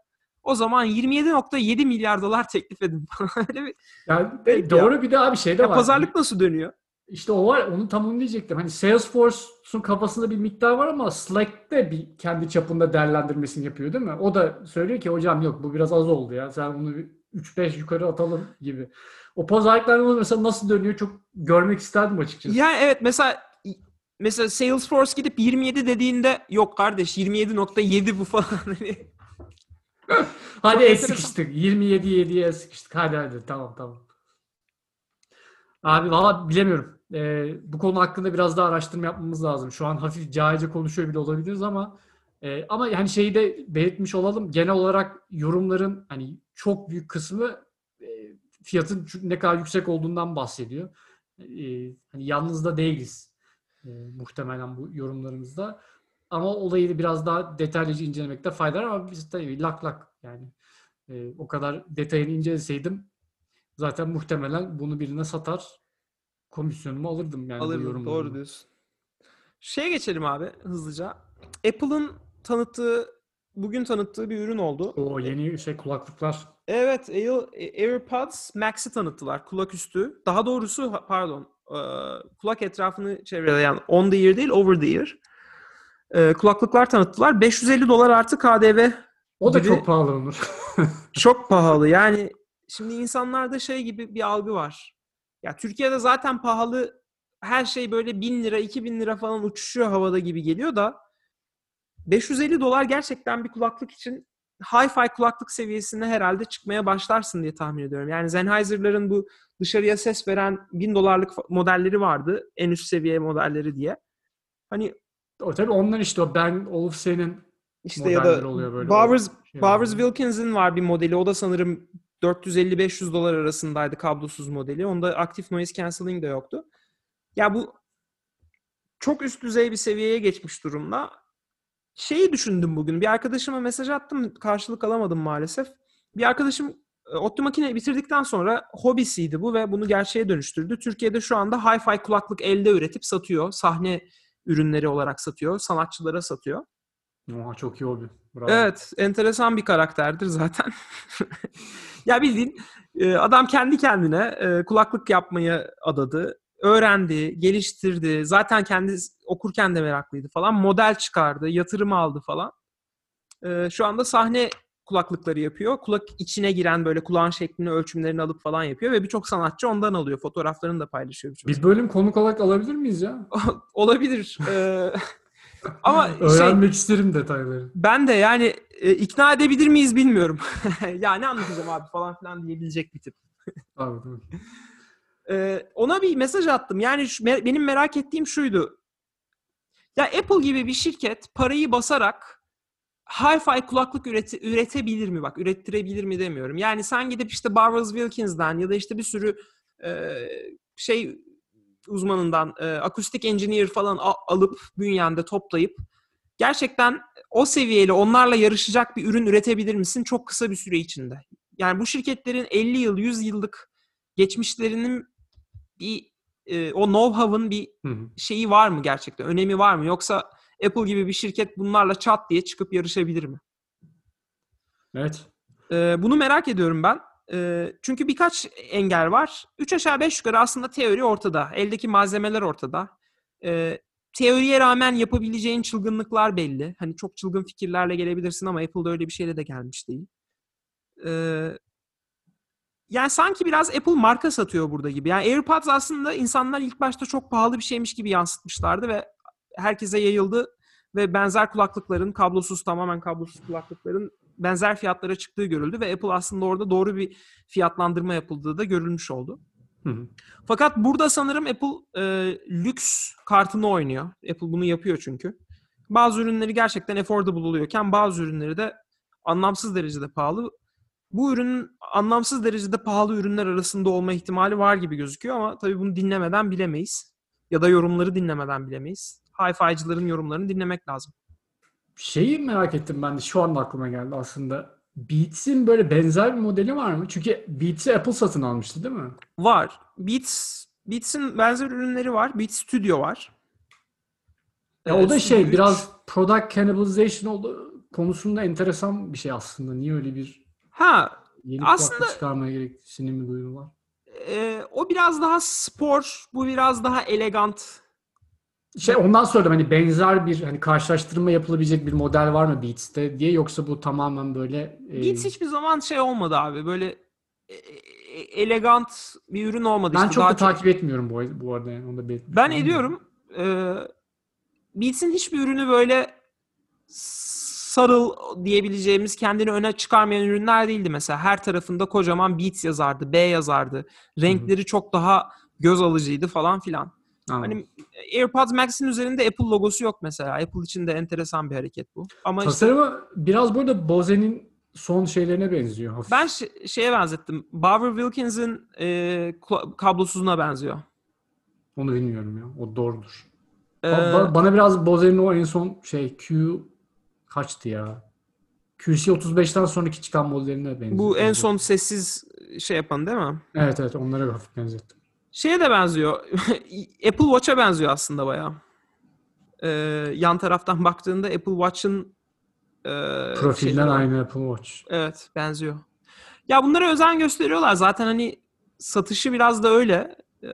Speaker 3: O zaman 27.7 milyar dolar teklif edin. Öyle bir
Speaker 4: Yani
Speaker 3: Peki
Speaker 4: doğru bir de abi şey de
Speaker 3: ya
Speaker 4: var.
Speaker 3: pazarlık nasıl dönüyor?
Speaker 4: İşte o var. Onu tam onu diyecektim. Hani Salesforce'un kafasında bir miktar var ama Slack'te bir kendi çapında değerlendirmesini yapıyor değil mi? O da söylüyor ki hocam yok bu biraz az oldu ya. Sen bunu bir 3-5 yukarı atalım gibi. O pazarlıklar mesela nasıl dönüyor çok görmek isterdim açıkçası.
Speaker 3: Ya evet mesela mesela Salesforce gidip 27 dediğinde yok kardeş 27.7 bu falan.
Speaker 4: Hadi
Speaker 3: enteresan.
Speaker 4: sıkıştık. 27 7'ye sıkıştık. Hadi hadi tamam tamam. Abi valla bilemiyorum. Ee, bu konu hakkında biraz daha araştırma yapmamız lazım. Şu an hafif cahilce konuşuyor bile olabiliriz ama e, ama yani şeyi de belirtmiş olalım. Genel olarak yorumların hani çok büyük kısmı e, fiyatın ne kadar yüksek olduğundan bahsediyor. E, hani yalnız da değiliz e, muhtemelen bu yorumlarımızda. Ama olayı biraz daha detaylıca incelemekte fayda var ama biz tabii lak lak yani e, o kadar detayını inceleseydim zaten muhtemelen bunu birine satar komisyonumu alırdım yani bu
Speaker 3: Alırım.
Speaker 4: yorumlarımı.
Speaker 3: Doğru diyorsun. Şeye geçelim abi hızlıca. Apple'ın tanıttığı, bugün tanıttığı bir ürün oldu.
Speaker 4: O yeni şey kulaklıklar.
Speaker 3: Evet, Air- AirPods Max'i tanıttılar. Kulak üstü. Daha doğrusu pardon, e, kulak etrafını çevreleyen on the ear değil, over the ear. E, kulaklıklar tanıttılar. 550 dolar artı KDV.
Speaker 4: O da
Speaker 3: Gibi-
Speaker 4: çok pahalı Onur.
Speaker 3: Çok pahalı. Yani şimdi insanlarda şey gibi bir algı var. Ya Türkiye'de zaten pahalı her şey böyle 1000 lira, 2000 lira falan uçuşuyor havada gibi geliyor da 550 dolar gerçekten bir kulaklık için hi-fi kulaklık seviyesine herhalde çıkmaya başlarsın diye tahmin ediyorum. Yani Sennheiser'ların bu dışarıya ses veren 1000 dolarlık modelleri vardı. En üst seviye modelleri diye. Hani
Speaker 4: o tabii onlar işte o Ben Olufsen'in
Speaker 3: işte ya da
Speaker 4: oluyor böyle.
Speaker 3: Bowers,
Speaker 4: şey
Speaker 3: Bowers. Wilkins'in var bir modeli. O da sanırım 450-500 dolar arasındaydı kablosuz modeli. Onda aktif noise cancelling de yoktu. Ya bu çok üst düzey bir seviyeye geçmiş durumda. Şeyi düşündüm bugün. Bir arkadaşıma mesaj attım. Karşılık alamadım maalesef. Bir arkadaşım e, ODTÜ makineyi bitirdikten sonra hobisiydi bu ve bunu gerçeğe dönüştürdü. Türkiye'de şu anda hi-fi kulaklık elde üretip satıyor. Sahne ürünleri olarak satıyor. Sanatçılara satıyor.
Speaker 4: Oha, çok iyi hobi. Bravo.
Speaker 3: Evet, enteresan bir karakterdir zaten. ya bildiğin e, adam kendi kendine e, kulaklık yapmayı adadı. Öğrendi, geliştirdi. Zaten kendi okurken de meraklıydı falan. Model çıkardı, yatırım aldı falan. E, Şu anda sahne kulaklıkları yapıyor. Kulak içine giren böyle kulağın şeklini, ölçümlerini alıp falan yapıyor ve birçok sanatçı ondan alıyor. Fotoğraflarını da paylaşıyor birçok.
Speaker 4: Biz bölüm konuk olarak alabilir miyiz ya?
Speaker 3: Olabilir. E, Ama şey,
Speaker 4: Öğrenmek isterim detayları.
Speaker 3: Ben de yani e, ikna edebilir miyiz bilmiyorum. ya ne anlatacağım abi falan filan diyebilecek bir tip.
Speaker 4: Abi, tabii.
Speaker 3: Ee, ona bir mesaj attım. Yani şu- me- benim merak ettiğim şuydu. Ya Apple gibi bir şirket parayı basarak hi-fi kulaklık üreti- üretebilir mi? Bak ürettirebilir mi demiyorum. Yani sen gidip işte Bowers Wilkins'den ya da işte bir sürü e, şey uzmanından e, akustik engineer falan a- alıp bünyende toplayıp gerçekten o seviyeli onlarla yarışacak bir ürün üretebilir misin çok kısa bir süre içinde? Yani bu şirketlerin 50 yıl, 100 yıllık geçmişlerinin bir e, o know-how'ın bir
Speaker 4: Hı hı.
Speaker 3: şeyi var mı gerçekten? Önemi var mı? Yoksa Apple gibi bir şirket bunlarla çat diye çıkıp yarışabilir mi?
Speaker 4: Evet.
Speaker 3: Ee, bunu merak ediyorum ben. Ee, çünkü birkaç engel var. Üç aşağı beş yukarı aslında teori ortada. Eldeki malzemeler ortada. Ee, teoriye rağmen yapabileceğin çılgınlıklar belli. Hani çok çılgın fikirlerle gelebilirsin ama Apple'da öyle bir şeyle de gelmiş değil. Ee, yani sanki biraz Apple marka satıyor burada gibi. Yani AirPods aslında insanlar ilk başta çok pahalı bir şeymiş gibi yansıtmışlardı ve herkese yayıldı ve benzer kulaklıkların kablosuz tamamen kablosuz kulaklıkların benzer fiyatlara çıktığı görüldü ve Apple aslında orada doğru bir fiyatlandırma yapıldığı da görülmüş oldu.
Speaker 4: Hı hı.
Speaker 3: Fakat burada sanırım Apple e, lüks kartını oynuyor. Apple bunu yapıyor çünkü. Bazı ürünleri gerçekten affordable oluyorken bazı ürünleri de anlamsız derecede pahalı. Bu ürünün anlamsız derecede pahalı ürünler arasında olma ihtimali var gibi gözüküyor ama tabii bunu dinlemeden bilemeyiz. Ya da yorumları dinlemeden bilemeyiz. Hi-Fi'cıların yorumlarını dinlemek lazım.
Speaker 4: Şeyi merak ettim ben de şu anda aklıma geldi aslında. Beats'in böyle benzer bir modeli var mı? Çünkü Beats'i Apple satın almıştı değil mi?
Speaker 3: Var. Beats Beats'in benzer ürünleri var. Beats Studio var.
Speaker 4: Ya
Speaker 3: Ee,
Speaker 4: o da şey
Speaker 3: üç.
Speaker 4: biraz product cannibalization oldu konusunda enteresan bir şey aslında. Niye öyle bir
Speaker 3: Ha,
Speaker 4: yeni
Speaker 3: Aslında-
Speaker 4: çıkarmaya gereksinimi mi duyuyorlar?
Speaker 3: e, o biraz daha spor, bu biraz daha elegant.
Speaker 4: Şey ondan sonra hani benzer bir hani karşılaştırma yapılabilecek bir model var mı Beats'te diye yoksa bu tamamen böyle e,
Speaker 3: Beats hiçbir zaman şey olmadı abi. Böyle e- e- elegant bir ürün olmadı.
Speaker 4: ben
Speaker 3: işte.
Speaker 4: çok da takip etmiyorum bu, bu arada yani onu da belirtmiş
Speaker 3: Ben
Speaker 4: olayım.
Speaker 3: ediyorum. Ee, Beats'in hiçbir ürünü böyle sarıl diyebileceğimiz kendini öne çıkarmayan ürünler değildi mesela. Her tarafında kocaman Beats yazardı, B yazardı. Renkleri çok daha göz alıcıydı falan filan.
Speaker 4: Anladım.
Speaker 3: Hani AirPods Max'in üzerinde Apple logosu yok mesela. Apple için de enteresan bir hareket bu. Ama işte
Speaker 4: Tasarımı biraz burada Bose'nin son şeylerine benziyor. hafif.
Speaker 3: ben şeye benzettim. Barbara Wilkins'in e, kablosuzuna benziyor.
Speaker 4: Onu bilmiyorum ya. O doğrudur.
Speaker 3: Ee,
Speaker 4: Ba- bana biraz Bose'nin o en son şey Q kaçtı ya? QC35'ten sonraki çıkan modeline benziyor.
Speaker 3: bu en son sessiz şey yapan değil mi?
Speaker 4: Evet evet onlara hafif benzettim.
Speaker 3: Şeye de benziyor. Apple Watch'a benziyor aslında bayağı. Ee, yan taraftan baktığında Apple Watch'ın e, var.
Speaker 4: aynı Apple Watch.
Speaker 3: Evet, benziyor. Ya bunlara özen gösteriyorlar. Zaten hani satışı biraz da öyle. Ee,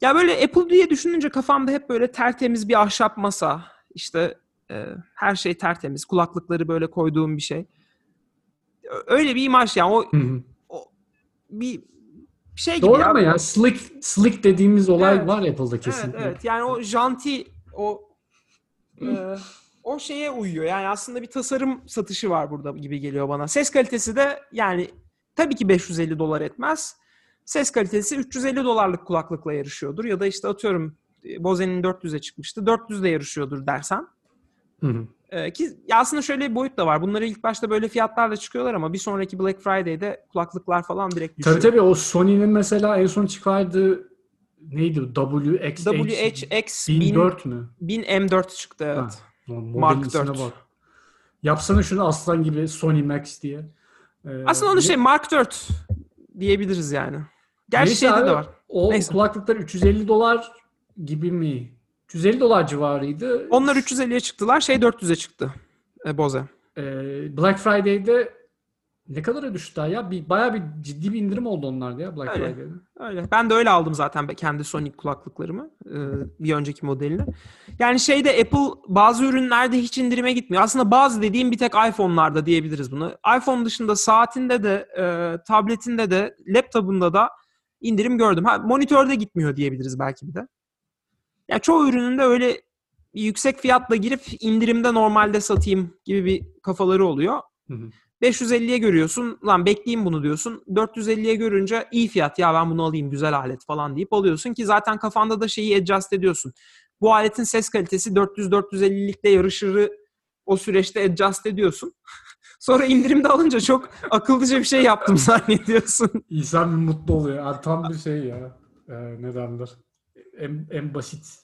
Speaker 3: ya böyle Apple diye düşününce kafamda hep böyle tertemiz bir ahşap masa. İşte e, her şey tertemiz. Kulaklıkları böyle koyduğum bir şey. Öyle bir imaj yani. O,
Speaker 4: Hı hı.
Speaker 3: o bir şey gibi
Speaker 4: Doğru
Speaker 3: ya.
Speaker 4: ama ya slick slick dediğimiz olay
Speaker 3: Evet.
Speaker 4: var Apple'da
Speaker 3: Evet,
Speaker 4: kesinlikle.
Speaker 3: evet. Yani o janti o e, o şeye uyuyor. Yani aslında bir tasarım satışı var burada gibi geliyor bana. Ses kalitesi de yani tabii ki 550 dolar etmez. Ses kalitesi 350 dolarlık kulaklıkla yarışıyordur ya da işte atıyorum e, Bose'nin 400'e çıkmıştı. 400 de yarışıyordur dersen.
Speaker 4: Hı hı.
Speaker 3: E, ki aslında şöyle bir boyut da var. Bunları ilk başta böyle fiyatlarla çıkıyorlar ama bir sonraki Black Friday'de kulaklıklar falan direkt düşüyor.
Speaker 4: Tabii tabii o Sony'nin mesela en son çıkardığı neydi? WXH
Speaker 3: WHX 1000,
Speaker 4: 1004 mü?
Speaker 3: 1000 M4 çıktı evet.
Speaker 4: Ha,
Speaker 3: Mark
Speaker 4: ismine
Speaker 3: 4.
Speaker 4: bak. Yapsana şunu aslan gibi Sony Max diye. Ee,
Speaker 3: Aslında onu
Speaker 4: ne-
Speaker 3: şey Mark 4 diyebiliriz yani. Gerçi
Speaker 4: Neyse
Speaker 3: şeyde
Speaker 4: abi,
Speaker 3: de var.
Speaker 4: O
Speaker 3: Neyse.
Speaker 4: kulaklıklar 350 dolar gibi mi? 350 dolar civarıydı.
Speaker 3: Onlar 350'ye çıktılar. Şey 400'e çıktı. E, Bose.
Speaker 4: Ee, Black Friday'de ne kadara düştü daha ya? Bir, bayağı bir ciddi bir indirim oldu onlarda ya Black
Speaker 3: Öyle.
Speaker 4: Friday'de.
Speaker 3: Öyle. Ben de öyle aldım zaten kendi Sonic kulaklıklarımı. e, bir önceki modelini. Yani şeyde Apple bazı ürünlerde hiç indirime gitmiyor. Aslında bazı dediğim bir tek iPhone'larda diyebiliriz bunu. iPhone dışında saatinde de, e, tabletinde de, laptopunda da indirim gördüm. Ha, monitörde gitmiyor diyebiliriz belki bir de. Yani çoğu ürününde öyle yüksek fiyatla girip indirimde normalde satayım gibi bir kafaları oluyor.
Speaker 4: Hı hı.
Speaker 3: 550'ye görüyorsun. Lan bekleyeyim bunu diyorsun. 450'ye görünce iyi fiyat ya ben bunu alayım güzel alet falan deyip alıyorsun ki zaten kafanda da şeyi adjust ediyorsun. Bu aletin ses kalitesi 400-450'likle yarışırı o süreçte adjust ediyorsun. Sonra indirimde alınca çok akıllıca bir şey yaptım zannediyorsun.
Speaker 4: İnsan mutlu oluyor. Yani tam bir şey ya. Ee, ne derler? En, en basit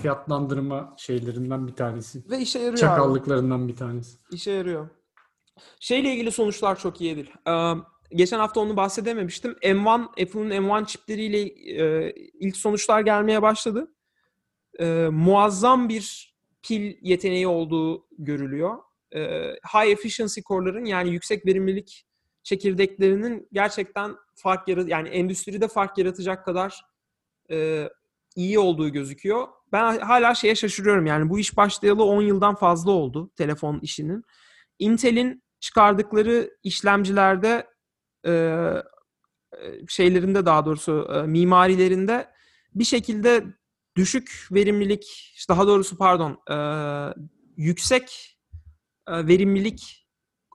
Speaker 4: fiyatlandırma şeylerinden bir tanesi.
Speaker 3: Ve işe yarıyor abi.
Speaker 4: Çakallıklarından bir tanesi.
Speaker 3: İşe yarıyor. Şeyle ilgili sonuçlar çok iyi değil. Ee, geçen hafta onu bahsedememiştim. M1, Apple'ın M1 çipleriyle e, ilk sonuçlar gelmeye başladı. Ee, muazzam bir pil yeteneği olduğu görülüyor. Ee, high efficiency core'ların yani yüksek verimlilik çekirdeklerinin gerçekten fark yarat yani endüstride fark yaratacak kadar e, iyi olduğu gözüküyor. Ben hala şeye şaşırıyorum yani bu iş başlayalı 10 yıldan fazla oldu telefon işinin. Intel'in çıkardıkları işlemcilerde e, e, şeylerinde daha doğrusu e, mimarilerinde bir şekilde düşük verimlilik, daha doğrusu pardon, e, yüksek e, verimlilik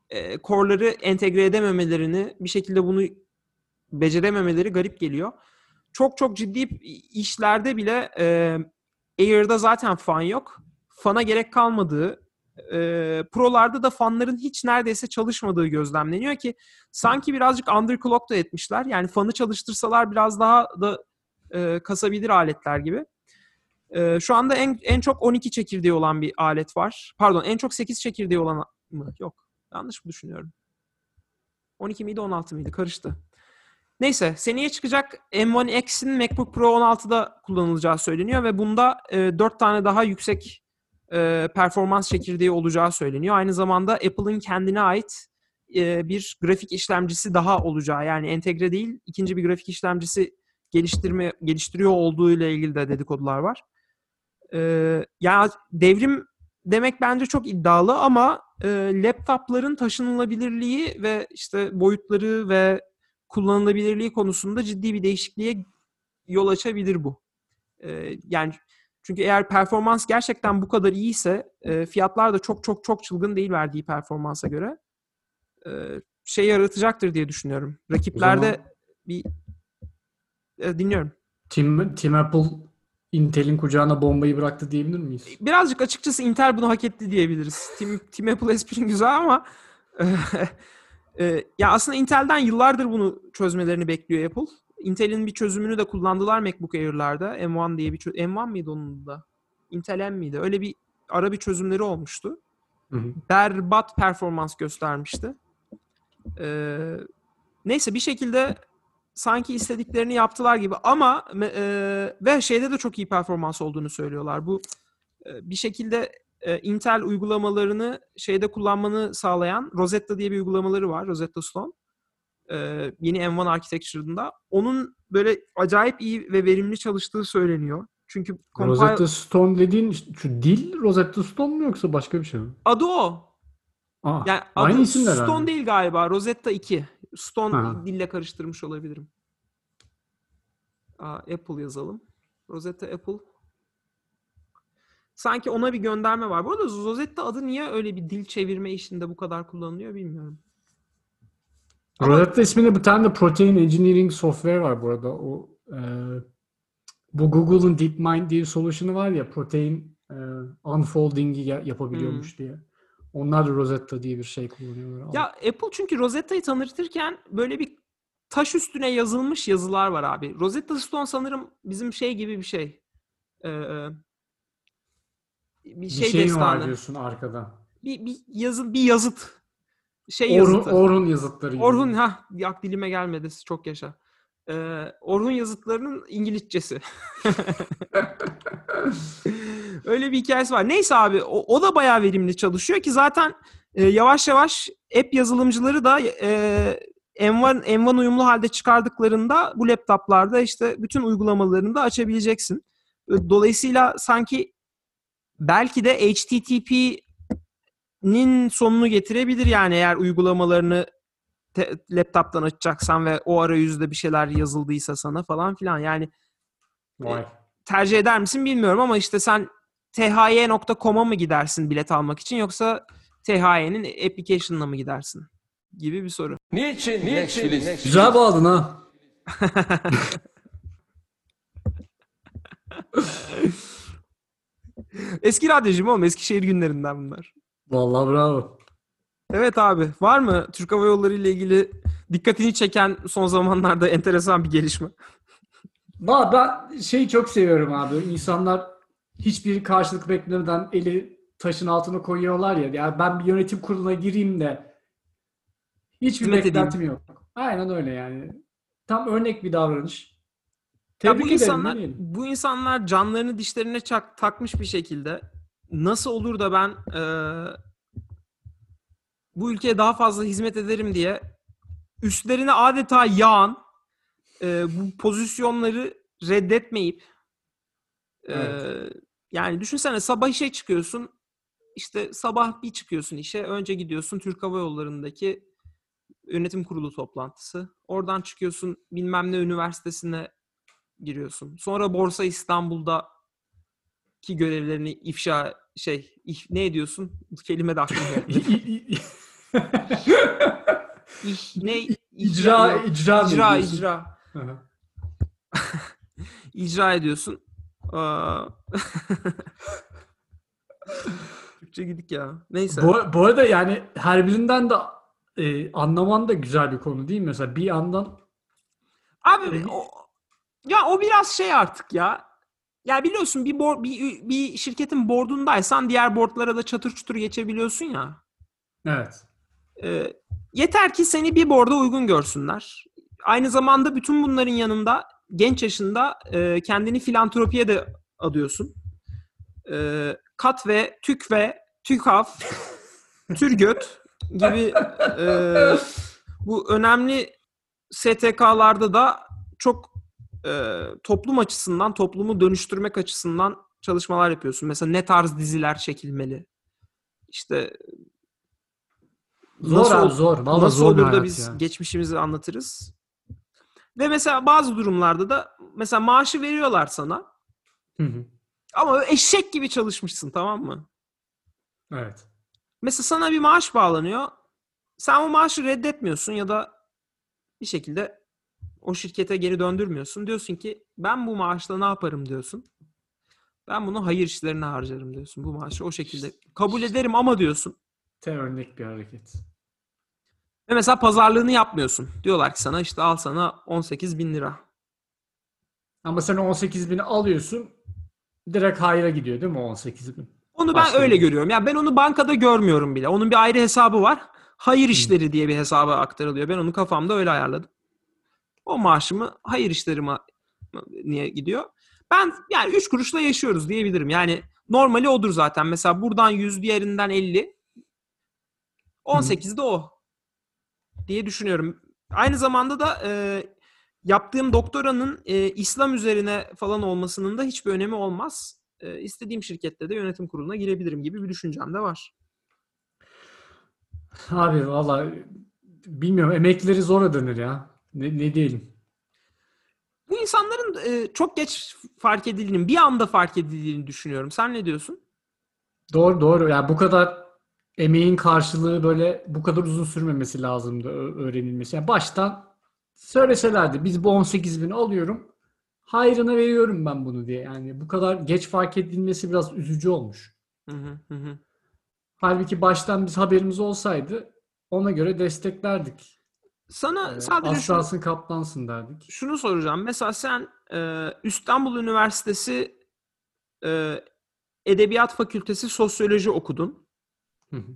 Speaker 3: e, core'ları entegre edememelerini, bir şekilde bunu becerememeleri garip geliyor. Çok çok ciddi işlerde bile e, Air'da zaten fan yok. Fana gerek kalmadığı, e, Pro'larda da fanların hiç neredeyse çalışmadığı gözlemleniyor ki sanki birazcık underclock da etmişler. Yani fanı çalıştırsalar biraz daha da e, kasabilir aletler gibi. E, şu anda en en çok 12 çekirdeği olan bir alet var. Pardon, en çok 8 çekirdeği olan mı? Yok. Yanlış mı düşünüyorum? 12 miydi 16 mıydı? Karıştı. Neyse seneye çıkacak M1 X'in MacBook Pro 16'da kullanılacağı söyleniyor ve bunda e, 4 tane daha yüksek e, performans çekirdeği olacağı söyleniyor. Aynı zamanda Apple'ın kendine ait e, bir grafik işlemcisi daha olacağı yani entegre değil ikinci bir grafik işlemcisi geliştirme geliştiriyor olduğu ile ilgili de dedikodular var. E, yani devrim demek bence çok iddialı ama e, laptopların taşınılabilirliği ve işte boyutları ve kullanılabilirliği konusunda ciddi bir değişikliğe yol açabilir bu. E, yani çünkü eğer performans gerçekten bu kadar iyiyse e, fiyatlar da çok çok çok çılgın değil verdiği performansa göre e, şey yaratacaktır diye düşünüyorum. Rakiplerde
Speaker 4: zaman-
Speaker 3: bir e, dinliyorum.
Speaker 4: Tim, Tim Apple Intel'in kucağına bombayı bıraktı diyebilir miyiz?
Speaker 3: Birazcık açıkçası Intel bunu hak etti diyebiliriz. Tim, Tim Apple esprin güzel ama e, ya aslında Intel'den yıllardır bunu çözmelerini bekliyor Apple. Intel'in bir çözümünü de kullandılar MacBook Air'larda. M1 diye bir çö- M1 miydi onun da? Intel M miydi? Öyle bir ara bir çözümleri olmuştu.
Speaker 4: Hı hı.
Speaker 3: Berbat performans göstermişti. Ee, neyse bir şekilde sanki istediklerini yaptılar gibi ama e, ve şeyde de çok iyi performans olduğunu söylüyorlar. Bu e, bir şekilde e, Intel uygulamalarını şeyde kullanmanı sağlayan Rosetta diye bir uygulamaları var. Rosetta Stone. E, yeni M1 Architecture'ında. Onun böyle acayip iyi ve verimli çalıştığı söyleniyor. Çünkü compile-
Speaker 4: Rosetta Stone dediğin şu dil Rosetta Stone mu yoksa başka bir şey mi?
Speaker 3: adı o.
Speaker 4: Aa,
Speaker 3: Yani
Speaker 4: aynı
Speaker 3: adı Stone
Speaker 4: herhalde.
Speaker 3: değil galiba. Rosetta 2. Stone
Speaker 4: Ha.
Speaker 3: dille karıştırmış olabilirim. Aa, Apple yazalım. Rosetta Apple. Sanki ona bir gönderme var. Bu arada Rosetta adı niye öyle bir dil çevirme işinde bu kadar kullanılıyor bilmiyorum.
Speaker 4: Rosetta isminde bir tane de Protein Engineering Software var bu arada. O e, bu Google'ın DeepMind diye bir solution'ı var ya protein e, unfolding'i ya- yapabiliyormuş
Speaker 3: Hmm.
Speaker 4: diye. Onlar da Rosetta diye bir şey kullanıyorlar.
Speaker 3: Ya Apple çünkü Rosetta'yı tanıtırken böyle bir taş üstüne yazılmış yazılar var abi. Rosetta Stone sanırım bizim şey gibi bir şey. Ee, bir
Speaker 4: bir
Speaker 3: şey
Speaker 4: şey mi
Speaker 3: destanı.
Speaker 4: var diyorsun arkada?
Speaker 3: bir, bir yazı bir yazıt. Şey
Speaker 4: Orhun,
Speaker 3: yazıtı.
Speaker 4: Orhun yazıtları gibi.
Speaker 3: Orhun ha yak dilime gelmedi çok yaşa. Ee, Orhun yazıtlarının İngilizcesi. Öyle bir hikayesi var. Neyse abi o, o da bayağı verimli çalışıyor ki zaten e, yavaş yavaş app yazılımcıları da e, M1, M1 uyumlu halde çıkardıklarında bu laptoplarda işte bütün uygulamalarını da açabileceksin. Dolayısıyla sanki belki de HTTP'nin sonunu getirebilir yani eğer uygulamalarını te- laptop'tan açacaksan ve o arayüzde bir şeyler yazıldıysa sana falan filan. Yani
Speaker 4: Vay.
Speaker 3: tercih eder misin bilmiyorum ama işte sen thye.com'a mı gidersin bilet almak için yoksa THY'nin application'ına mı gidersin? gibi bir soru.
Speaker 1: Niçin? Niçin?
Speaker 4: Güzel bağladın ha.
Speaker 3: Eski radyocum oğlum. Eskişehir günlerinden bunlar.
Speaker 4: Vallahi bravo.
Speaker 3: Evet abi. Var mı Türk Hava Yolları ile ilgili dikkatini çeken son zamanlarda enteresan bir gelişme?
Speaker 4: Ben şeyi çok seviyorum abi. İnsanlar hiçbir karşılık beklemeden eli taşın altına koyuyorlar ya. Yani ben bir yönetim kuruluna gireyim de hiçbir
Speaker 3: Hizmet
Speaker 4: beklentim yok. Aynen öyle yani. Tam örnek bir davranış.
Speaker 3: Ya
Speaker 4: Tebrik
Speaker 3: bu
Speaker 4: ederim.
Speaker 3: insanlar bu insanlar canlarını dişlerine çak, takmış bir şekilde nasıl olur da ben eee, bu ülkeye daha fazla hizmet ederim diye üstlerine adeta yağan eee, bu pozisyonları reddetmeyip eee,
Speaker 4: Evet.
Speaker 3: yani düşünsene sabah işe çıkıyorsun işte sabah bir çıkıyorsun işe önce gidiyorsun Türk Hava Yolları'ndaki yönetim kurulu toplantısı. Oradan çıkıyorsun bilmem ne üniversitesine giriyorsun. Sonra Borsa İstanbul'da ki görevlerini ifşa şey ih- ne ediyorsun? Kelime de aklıma geldi. Ne
Speaker 4: İcra, icra,
Speaker 3: icra icra
Speaker 4: hı.
Speaker 3: icra ediyorsun. Türkçe gidik ya. Neyse.
Speaker 4: Bu, bu arada yani her birinden de e, anlaman da güzel bir konu değil mi? Mesela bir yandan
Speaker 3: Abi
Speaker 4: Evet.
Speaker 3: o, ya o biraz şey artık ya. Ya biliyorsun bir board, bir, bir şirketin boardundaysan diğer boardlara da çatır çutur geçebiliyorsun ya.
Speaker 4: evet.
Speaker 3: Ee, yeter ki seni bir board'a uygun görsünler. Aynı zamanda bütün bunların yanında genç yaşında e, kendini filantropiye de adıyorsun. E, kat ve tük ve tükaf, türgöt gibi e, bu önemli STK'larda da çok e, toplum açısından, toplumu dönüştürmek açısından çalışmalar yapıyorsun. Mesela ne tarz diziler çekilmeli? İşte
Speaker 4: Zor
Speaker 3: nasıl
Speaker 4: abi zor. Vallahi
Speaker 3: nasıl
Speaker 4: zor
Speaker 3: olur da biz
Speaker 4: ya.
Speaker 3: geçmişimizi anlatırız. Ve mesela bazı durumlarda da mesela maaşı veriyorlar sana
Speaker 4: Hı hı.
Speaker 3: ama eşek gibi çalışmışsın tamam mı?
Speaker 4: Evet.
Speaker 3: Mesela sana bir maaş bağlanıyor. Sen o maaşı reddetmiyorsun ya da bir şekilde o şirkete geri döndürmüyorsun. Diyorsun ki ben bu maaşla ne yaparım diyorsun. Ben bunu hayır işlerine harcarım diyorsun. Bu maaşı o şekilde kabul ederim ama diyorsun.
Speaker 4: Te örnek bir hareket.
Speaker 3: Ve mesela pazarlığını yapmıyorsun. Diyorlar ki sana işte al sana 18 bin lira.
Speaker 4: Ama sen 18 bini alıyorsun direkt hayra gidiyor değil mi o 18 bin?
Speaker 3: Onu ben
Speaker 4: Başka
Speaker 3: öyle
Speaker 4: bir-
Speaker 3: görüyorum. Ya ben onu bankada görmüyorum bile. Onun bir ayrı hesabı var. Hayır işleri diye bir hesaba aktarılıyor. Ben onu kafamda öyle ayarladım. O maaşımı hayır işlerime niye gidiyor? Ben yani 3 kuruşla yaşıyoruz diyebilirim. Yani normali odur zaten. Mesela buradan 100 diğerinden 50. 18 de o diye düşünüyorum. Aynı zamanda da e, yaptığım doktoranın e, İslam üzerine falan olmasının da hiçbir önemi olmaz. E, istediğim şirkette de yönetim kuruluna girebilirim gibi bir düşüncem de var.
Speaker 4: Abi valla bilmiyorum emekleri zor ödenir ya. Ne, ne diyelim.
Speaker 3: Bu insanların e, çok geç fark edildiğini, bir anda fark edildiğini düşünüyorum. Sen ne diyorsun?
Speaker 4: Doğru doğru. Yani bu kadar emeğin karşılığı böyle bu kadar uzun sürmemesi lazımdı öğrenilmesi. Yani baştan söyleselerdi biz bu 18 bini alıyorum hayrına veriyorum ben bunu diye. Yani bu kadar geç fark edilmesi biraz üzücü olmuş.
Speaker 3: Hı hı hı.
Speaker 4: Halbuki baştan biz haberimiz olsaydı ona göre desteklerdik.
Speaker 3: Sana
Speaker 4: Ee,
Speaker 3: sadece şunu,
Speaker 4: Aslansın kaplansın derdik.
Speaker 3: şunu soracağım. Mesela sen e, İstanbul Üniversitesi e, Edebiyat Fakültesi Sosyoloji okudun.
Speaker 4: Hı hı.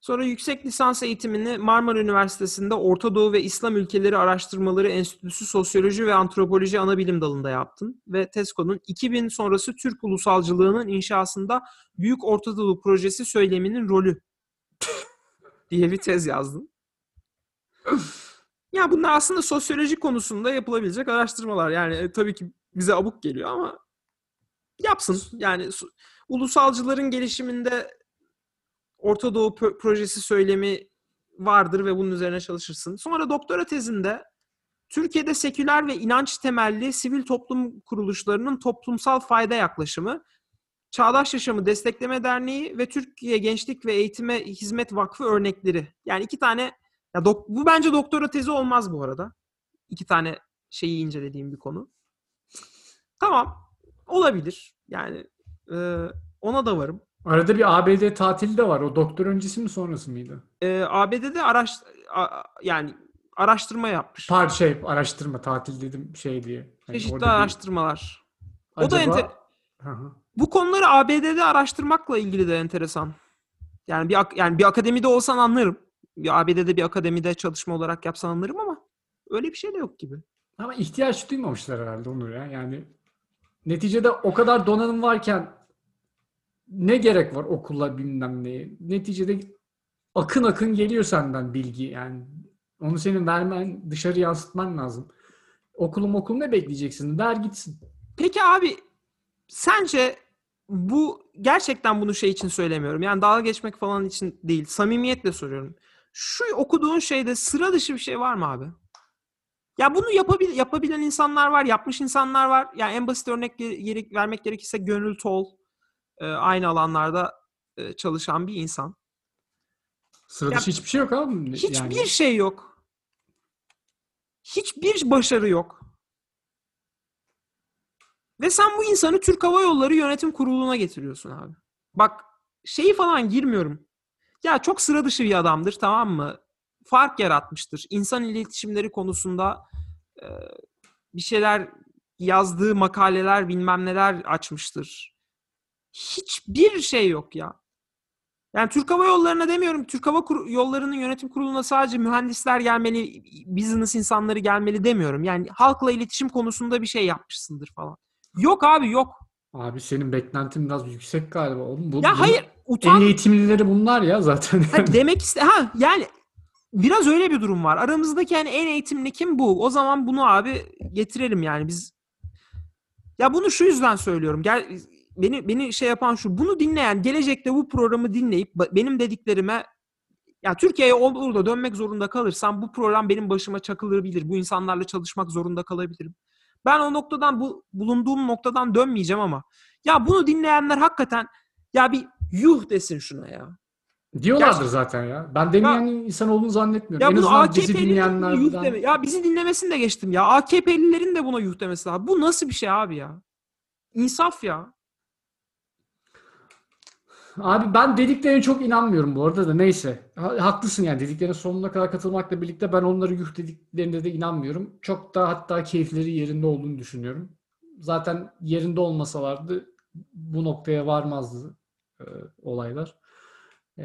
Speaker 3: Sonra yüksek lisans eğitimini Marmara Üniversitesi'nde Orta Doğu ve İslam Ülkeleri Araştırmaları Enstitüsü Sosyoloji ve Antropoloji Anabilim Dalı'nda yaptın. Ve TESCO'nun 2000 sonrası Türk ulusalcılığının inşasında Büyük Orta Doğu Projesi söyleminin rolü diye bir tez yazdın. Ya bunlar aslında sosyoloji konusunda yapılabilecek araştırmalar. Yani e, tabii ki bize abuk geliyor ama yapsın. Yani ulusalcıların gelişiminde Orta Doğu pro- projesi söylemi vardır ve bunun üzerine çalışırsın. Sonra doktora tezinde Türkiye'de seküler ve inanç temelli sivil toplum kuruluşlarının toplumsal fayda yaklaşımı, Çağdaş Yaşamı Destekleme Derneği ve Türkiye Gençlik ve Eğitime Hizmet Vakfı örnekleri. Yani iki tane Ya dok- bu bence doktora tezi olmaz bu arada. İki tane şeyi incelediğim bir konu. Tamam. Olabilir. Yani e, ona da varım.
Speaker 4: Arada bir ABD tatili de var. O doktor öncesi mi sonrası mıydı?
Speaker 3: E, ABD'de araş a- yani araştırma yapmış.
Speaker 4: Par şey araştırma tatil dedim şey diye. Hani
Speaker 3: Çeşitli
Speaker 4: orada bir-
Speaker 3: araştırmalar. O da
Speaker 4: Acaba-
Speaker 3: enter-
Speaker 4: Hı hı.
Speaker 3: Bu konuları ABD'de araştırmakla ilgili de enteresan. Yani bir ak- yani bir akademide olsan anlarım. Bir ABD'de bir akademide çalışma olarak yapsan anlarım ama öyle bir şey de yok gibi.
Speaker 4: Ama ihtiyaç duymamışlar herhalde Onur ya. Yani neticede o kadar donanım varken ne gerek var okula bilmem neye. Neticede akın akın geliyor senden bilgi. Yani onu senin vermen, dışarı yansıtman lazım. Okulum okul ne bekleyeceksin? Ver gitsin.
Speaker 3: Peki abi sence bu gerçekten bunu şey için söylemiyorum. Yani dalga geçmek falan için değil. Samimiyetle soruyorum. Şu okuduğun şeyde sıra dışı bir şey var mı abi? Ya bunu yapabil yapabilen insanlar var, yapmış insanlar var. Yani en basit örnek ge- gere- vermek gerekirse Gönül Tol e, aynı alanlarda e, çalışan bir insan.
Speaker 4: Sıra dışı hiçbir şey yok abi.
Speaker 3: Hiçbir
Speaker 4: Yani
Speaker 3: şey yok. Hiçbir başarı yok. Ve sen bu insanı Türk Hava Yolları Yönetim Kurulu'na getiriyorsun abi. Bak şeyi falan girmiyorum. Ya çok sıra dışı bir adamdır tamam mı? Fark yaratmıştır. İnsan iletişimleri konusunda e, bir şeyler yazdığı makaleler bilmem neler açmıştır. Hiçbir şey yok ya. Yani Türk Hava Yolları'na demiyorum. Türk Hava Kur- Yolları'nın yönetim kuruluna sadece mühendisler gelmeli, business insanları gelmeli demiyorum. Yani halkla iletişim konusunda bir şey yapmışsındır falan. Yok abi yok.
Speaker 4: Abi senin beklentin biraz yüksek galiba oğlum. Bu,
Speaker 3: Ya
Speaker 4: bunun
Speaker 3: hayır
Speaker 4: En
Speaker 3: utan.
Speaker 4: eğitimlileri bunlar ya zaten.
Speaker 3: Ha, demek iste ha yani biraz öyle bir durum var. Aramızdaki yani en eğitimli kim bu? O zaman bunu abi getirelim yani biz. Ya bunu şu yüzden söylüyorum. Gel beni beni şey yapan şu. Bunu dinleyen gelecekte bu programı dinleyip benim dediklerime ya Türkiye'ye olur da dönmek zorunda kalırsam bu program benim başıma çakılabilir. Bu insanlarla çalışmak zorunda kalabilirim. Ben o noktadan bu bulunduğum noktadan dönmeyeceğim ama ya bunu dinleyenler hakikaten ya bir yuh desin şuna ya.
Speaker 4: Diyorlardır
Speaker 3: Gerçekten-
Speaker 4: zaten ya. Ben demeyen insan olduğunu zannetmiyorum.
Speaker 3: Ya
Speaker 4: en azından bizi
Speaker 3: AKP'lilerin buna yuh
Speaker 4: dinleyenlerden.
Speaker 3: deme. Ya bizi dinlemesini de geçtim ya. AKP'lilerin de buna yuh demesi lazım. Bu nasıl bir şey abi ya? İnsaf ya.
Speaker 4: Abi ben dediklerine çok inanmıyorum bu arada da neyse. Ha- Haklısın yani dediklerine sonuna kadar katılmakla birlikte ben onları yuh dediklerine de inanmıyorum. Çok da hatta keyifleri yerinde olduğunu düşünüyorum. Zaten yerinde olmasalardı bu noktaya varmazdı e, olaylar. E,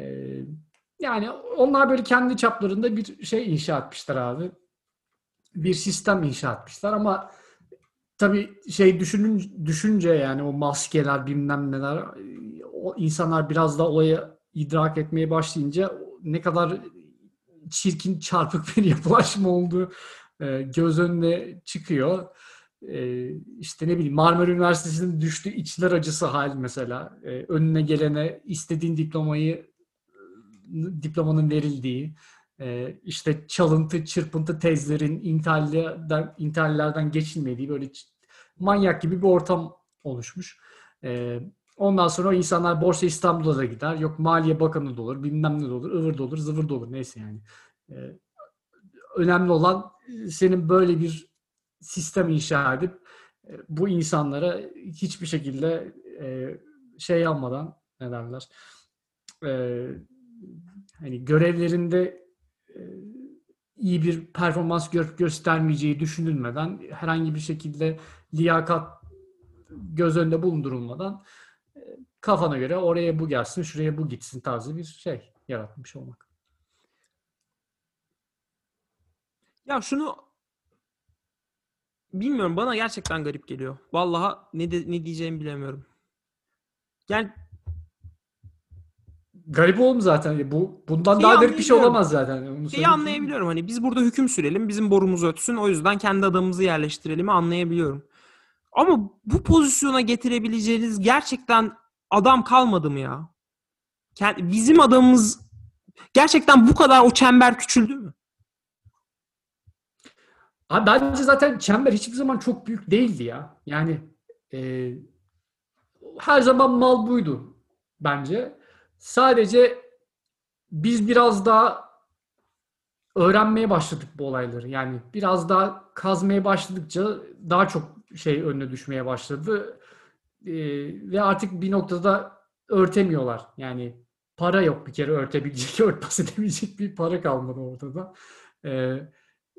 Speaker 4: yani onlar böyle kendi çaplarında bir şey inşa etmişler abi. Bir sistem inşa etmişler ama tabii şey düşünün, düşünce yani o maskeler bilmem neler o insanlar biraz da olayı idrak etmeye başlayınca ne kadar çirkin çarpık bir yapılaşma olduğu e, göz önüne çıkıyor. E, işte ne bileyim Marmara Üniversitesi'nin düştüğü içler acısı hal mesela. E, önüne gelene istediğin diplomayı diplomanın verildiği, e, işte çalıntı, çırpıntı tezlerin intihallerden, intihallerden geçilmediği böyle manyak gibi bir ortam oluşmuş. Ondan sonra insanlar Borsa İstanbul'a da gider. Yok Maliye Bakanı da olur, bilmem ne de olur, ıvır da olur, zıvır da olur. Neyse yani. E, önemli olan e, senin böyle bir sistem inşa edip e, bu insanlara hiçbir şekilde e, şey almadan ne derler e, hani görevlerinde e, iyi bir performans gö- göstermeyeceği düşünülmeden herhangi bir şekilde liyakat göz önünde bulundurulmadan kafana göre oraya bu gelsin, şuraya bu gitsin tarzı bir şey yaratmış olmak.
Speaker 3: Ya şunu bilmiyorum bana gerçekten garip geliyor. Vallahi ne de, ne diyeceğimi bilemiyorum. Yani
Speaker 4: Garip oğlum zaten. Bu bundan
Speaker 3: Şeyi
Speaker 4: daha garip bir şey olamaz zaten. Onu
Speaker 3: şeyi anlayabiliyorum. Hani biz burada hüküm sürelim, bizim borumuz ötsün. O yüzden kendi adamımızı yerleştirelim anlayabiliyorum. Ama bu pozisyona getirebileceğiniz gerçekten adam kalmadı mı ya? Bizim adamımız gerçekten bu kadar o çember küçüldü mü?
Speaker 4: Abi bence zaten çember hiçbir zaman çok büyük değildi ya. Yani e, her zaman mal buydu bence. Sadece biz biraz daha öğrenmeye başladık bu olayları. Yani biraz daha kazmaya başladıkça daha çok şey önüne düşmeye başladı. Ee, ve artık bir noktada örtemiyorlar. Yani para yok bir kere örtebilecek, örtbas edebilecek bir para kalmadı ortada. Ee,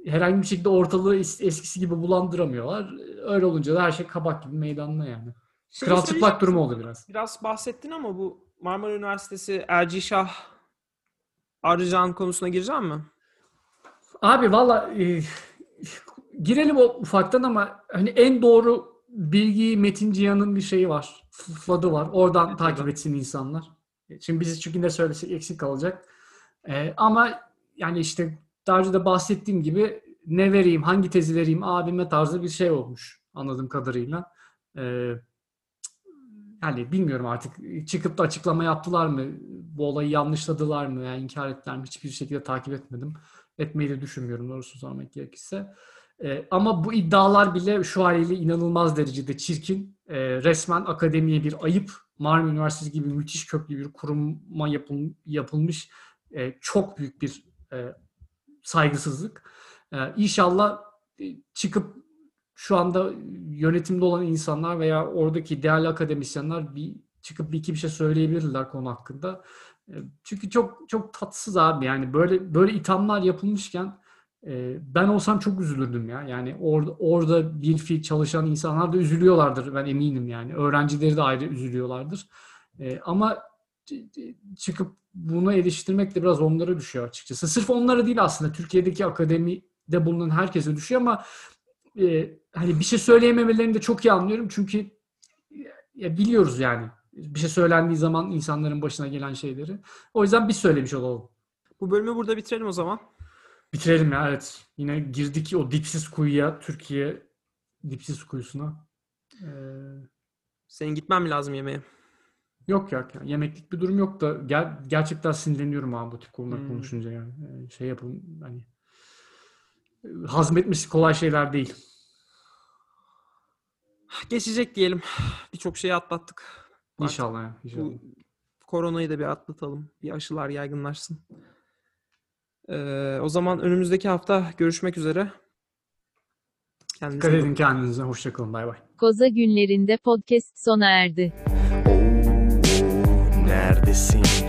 Speaker 4: herhangi bir şekilde ortalığı es- eskisi gibi bulandıramıyorlar. Öyle olunca da her şey kabak gibi meydanda yani.
Speaker 3: Şeyi
Speaker 4: Kral çıplak durumu oldu biraz.
Speaker 3: Biraz bahsettin ama bu Marmara Üniversitesi Ercişah Arıcan konusuna gireceğim mi?
Speaker 4: Abi valla e, girelim o ufaktan ama hani en doğru bilgiyi Metin Cihan'ın bir şeyi var. Fladı var. Oradan takip etsin insanlar. Şimdi biz çünkü ne söylesek eksik kalacak. E, ama yani işte daha önce de bahsettiğim gibi ne vereyim, hangi tezi vereyim abime tarzı bir şey olmuş anladığım kadarıyla. E, yani bilmiyorum artık çıkıp da açıklama yaptılar mı? Bu olayı yanlışladılar mı? Yani inkar ettiler mi? Hiçbir şekilde takip etmedim etmeyi de düşünmüyorum doğrusu sormak gerekirse. Ee, ama bu iddialar bile şu haliyle inanılmaz derecede çirkin. Ee, resmen akademiye bir ayıp. Marmara Üniversitesi gibi müthiş köklü bir kuruma yapıl- yapılmış e, çok büyük bir e, saygısızlık. Ee, inşallah e, çıkıp şu anda yönetimde olan insanlar veya oradaki değerli akademisyenler bir çıkıp bir iki bir şey söyleyebilirler konu hakkında. E, Çünkü çok çok tatsız abi yani böyle böyle ithamlar yapılmışken ben olsam çok üzülürdüm ya. Yani orada orada bir fiil çalışan insanlar da üzülüyorlardır ben eminim yani. Öğrencileri de ayrı üzülüyorlardır. Ama çıkıp bunu eleştirmek de biraz onlara düşüyor açıkçası. Sırf onlara değil aslında Türkiye'deki akademide bulunan herkese düşüyor ama hani bir şey söyleyememelerini de çok iyi anlıyorum çünkü ya biliyoruz yani bir şey söylendiği zaman insanların başına gelen şeyleri. O yüzden biz söylemiş olalım.
Speaker 3: Bu bölümü burada bitirelim o zaman.
Speaker 4: Bitirelim ya evet. Yine girdik o dipsiz kuyuya, Türkiye dipsiz kuyusuna. Ee,
Speaker 3: Senin gitmen mi lazım yemeğe?
Speaker 4: yok ya yani yemeklik bir durum yok da ger- gerçekten sinirleniyorum abi bu tip konular
Speaker 3: Hmm.
Speaker 4: konuşunca yani. Ee, şey yapın hani hazmetmesi kolay şeyler değil.
Speaker 3: Geçecek diyelim. Birçok şeyi atlattık. Artık
Speaker 4: İnşallah ya. inşallah.
Speaker 3: Bu koronayı da bir atlatalım. Bir aşılar yaygınlaşsın. Ee, o zaman önümüzdeki hafta görüşmek üzere. Kendinize
Speaker 4: Dikkat edin kendinize. Hoşçakalın. Bay bay.
Speaker 2: Koza günlerinde podcast sona erdi. Oo, neredesin?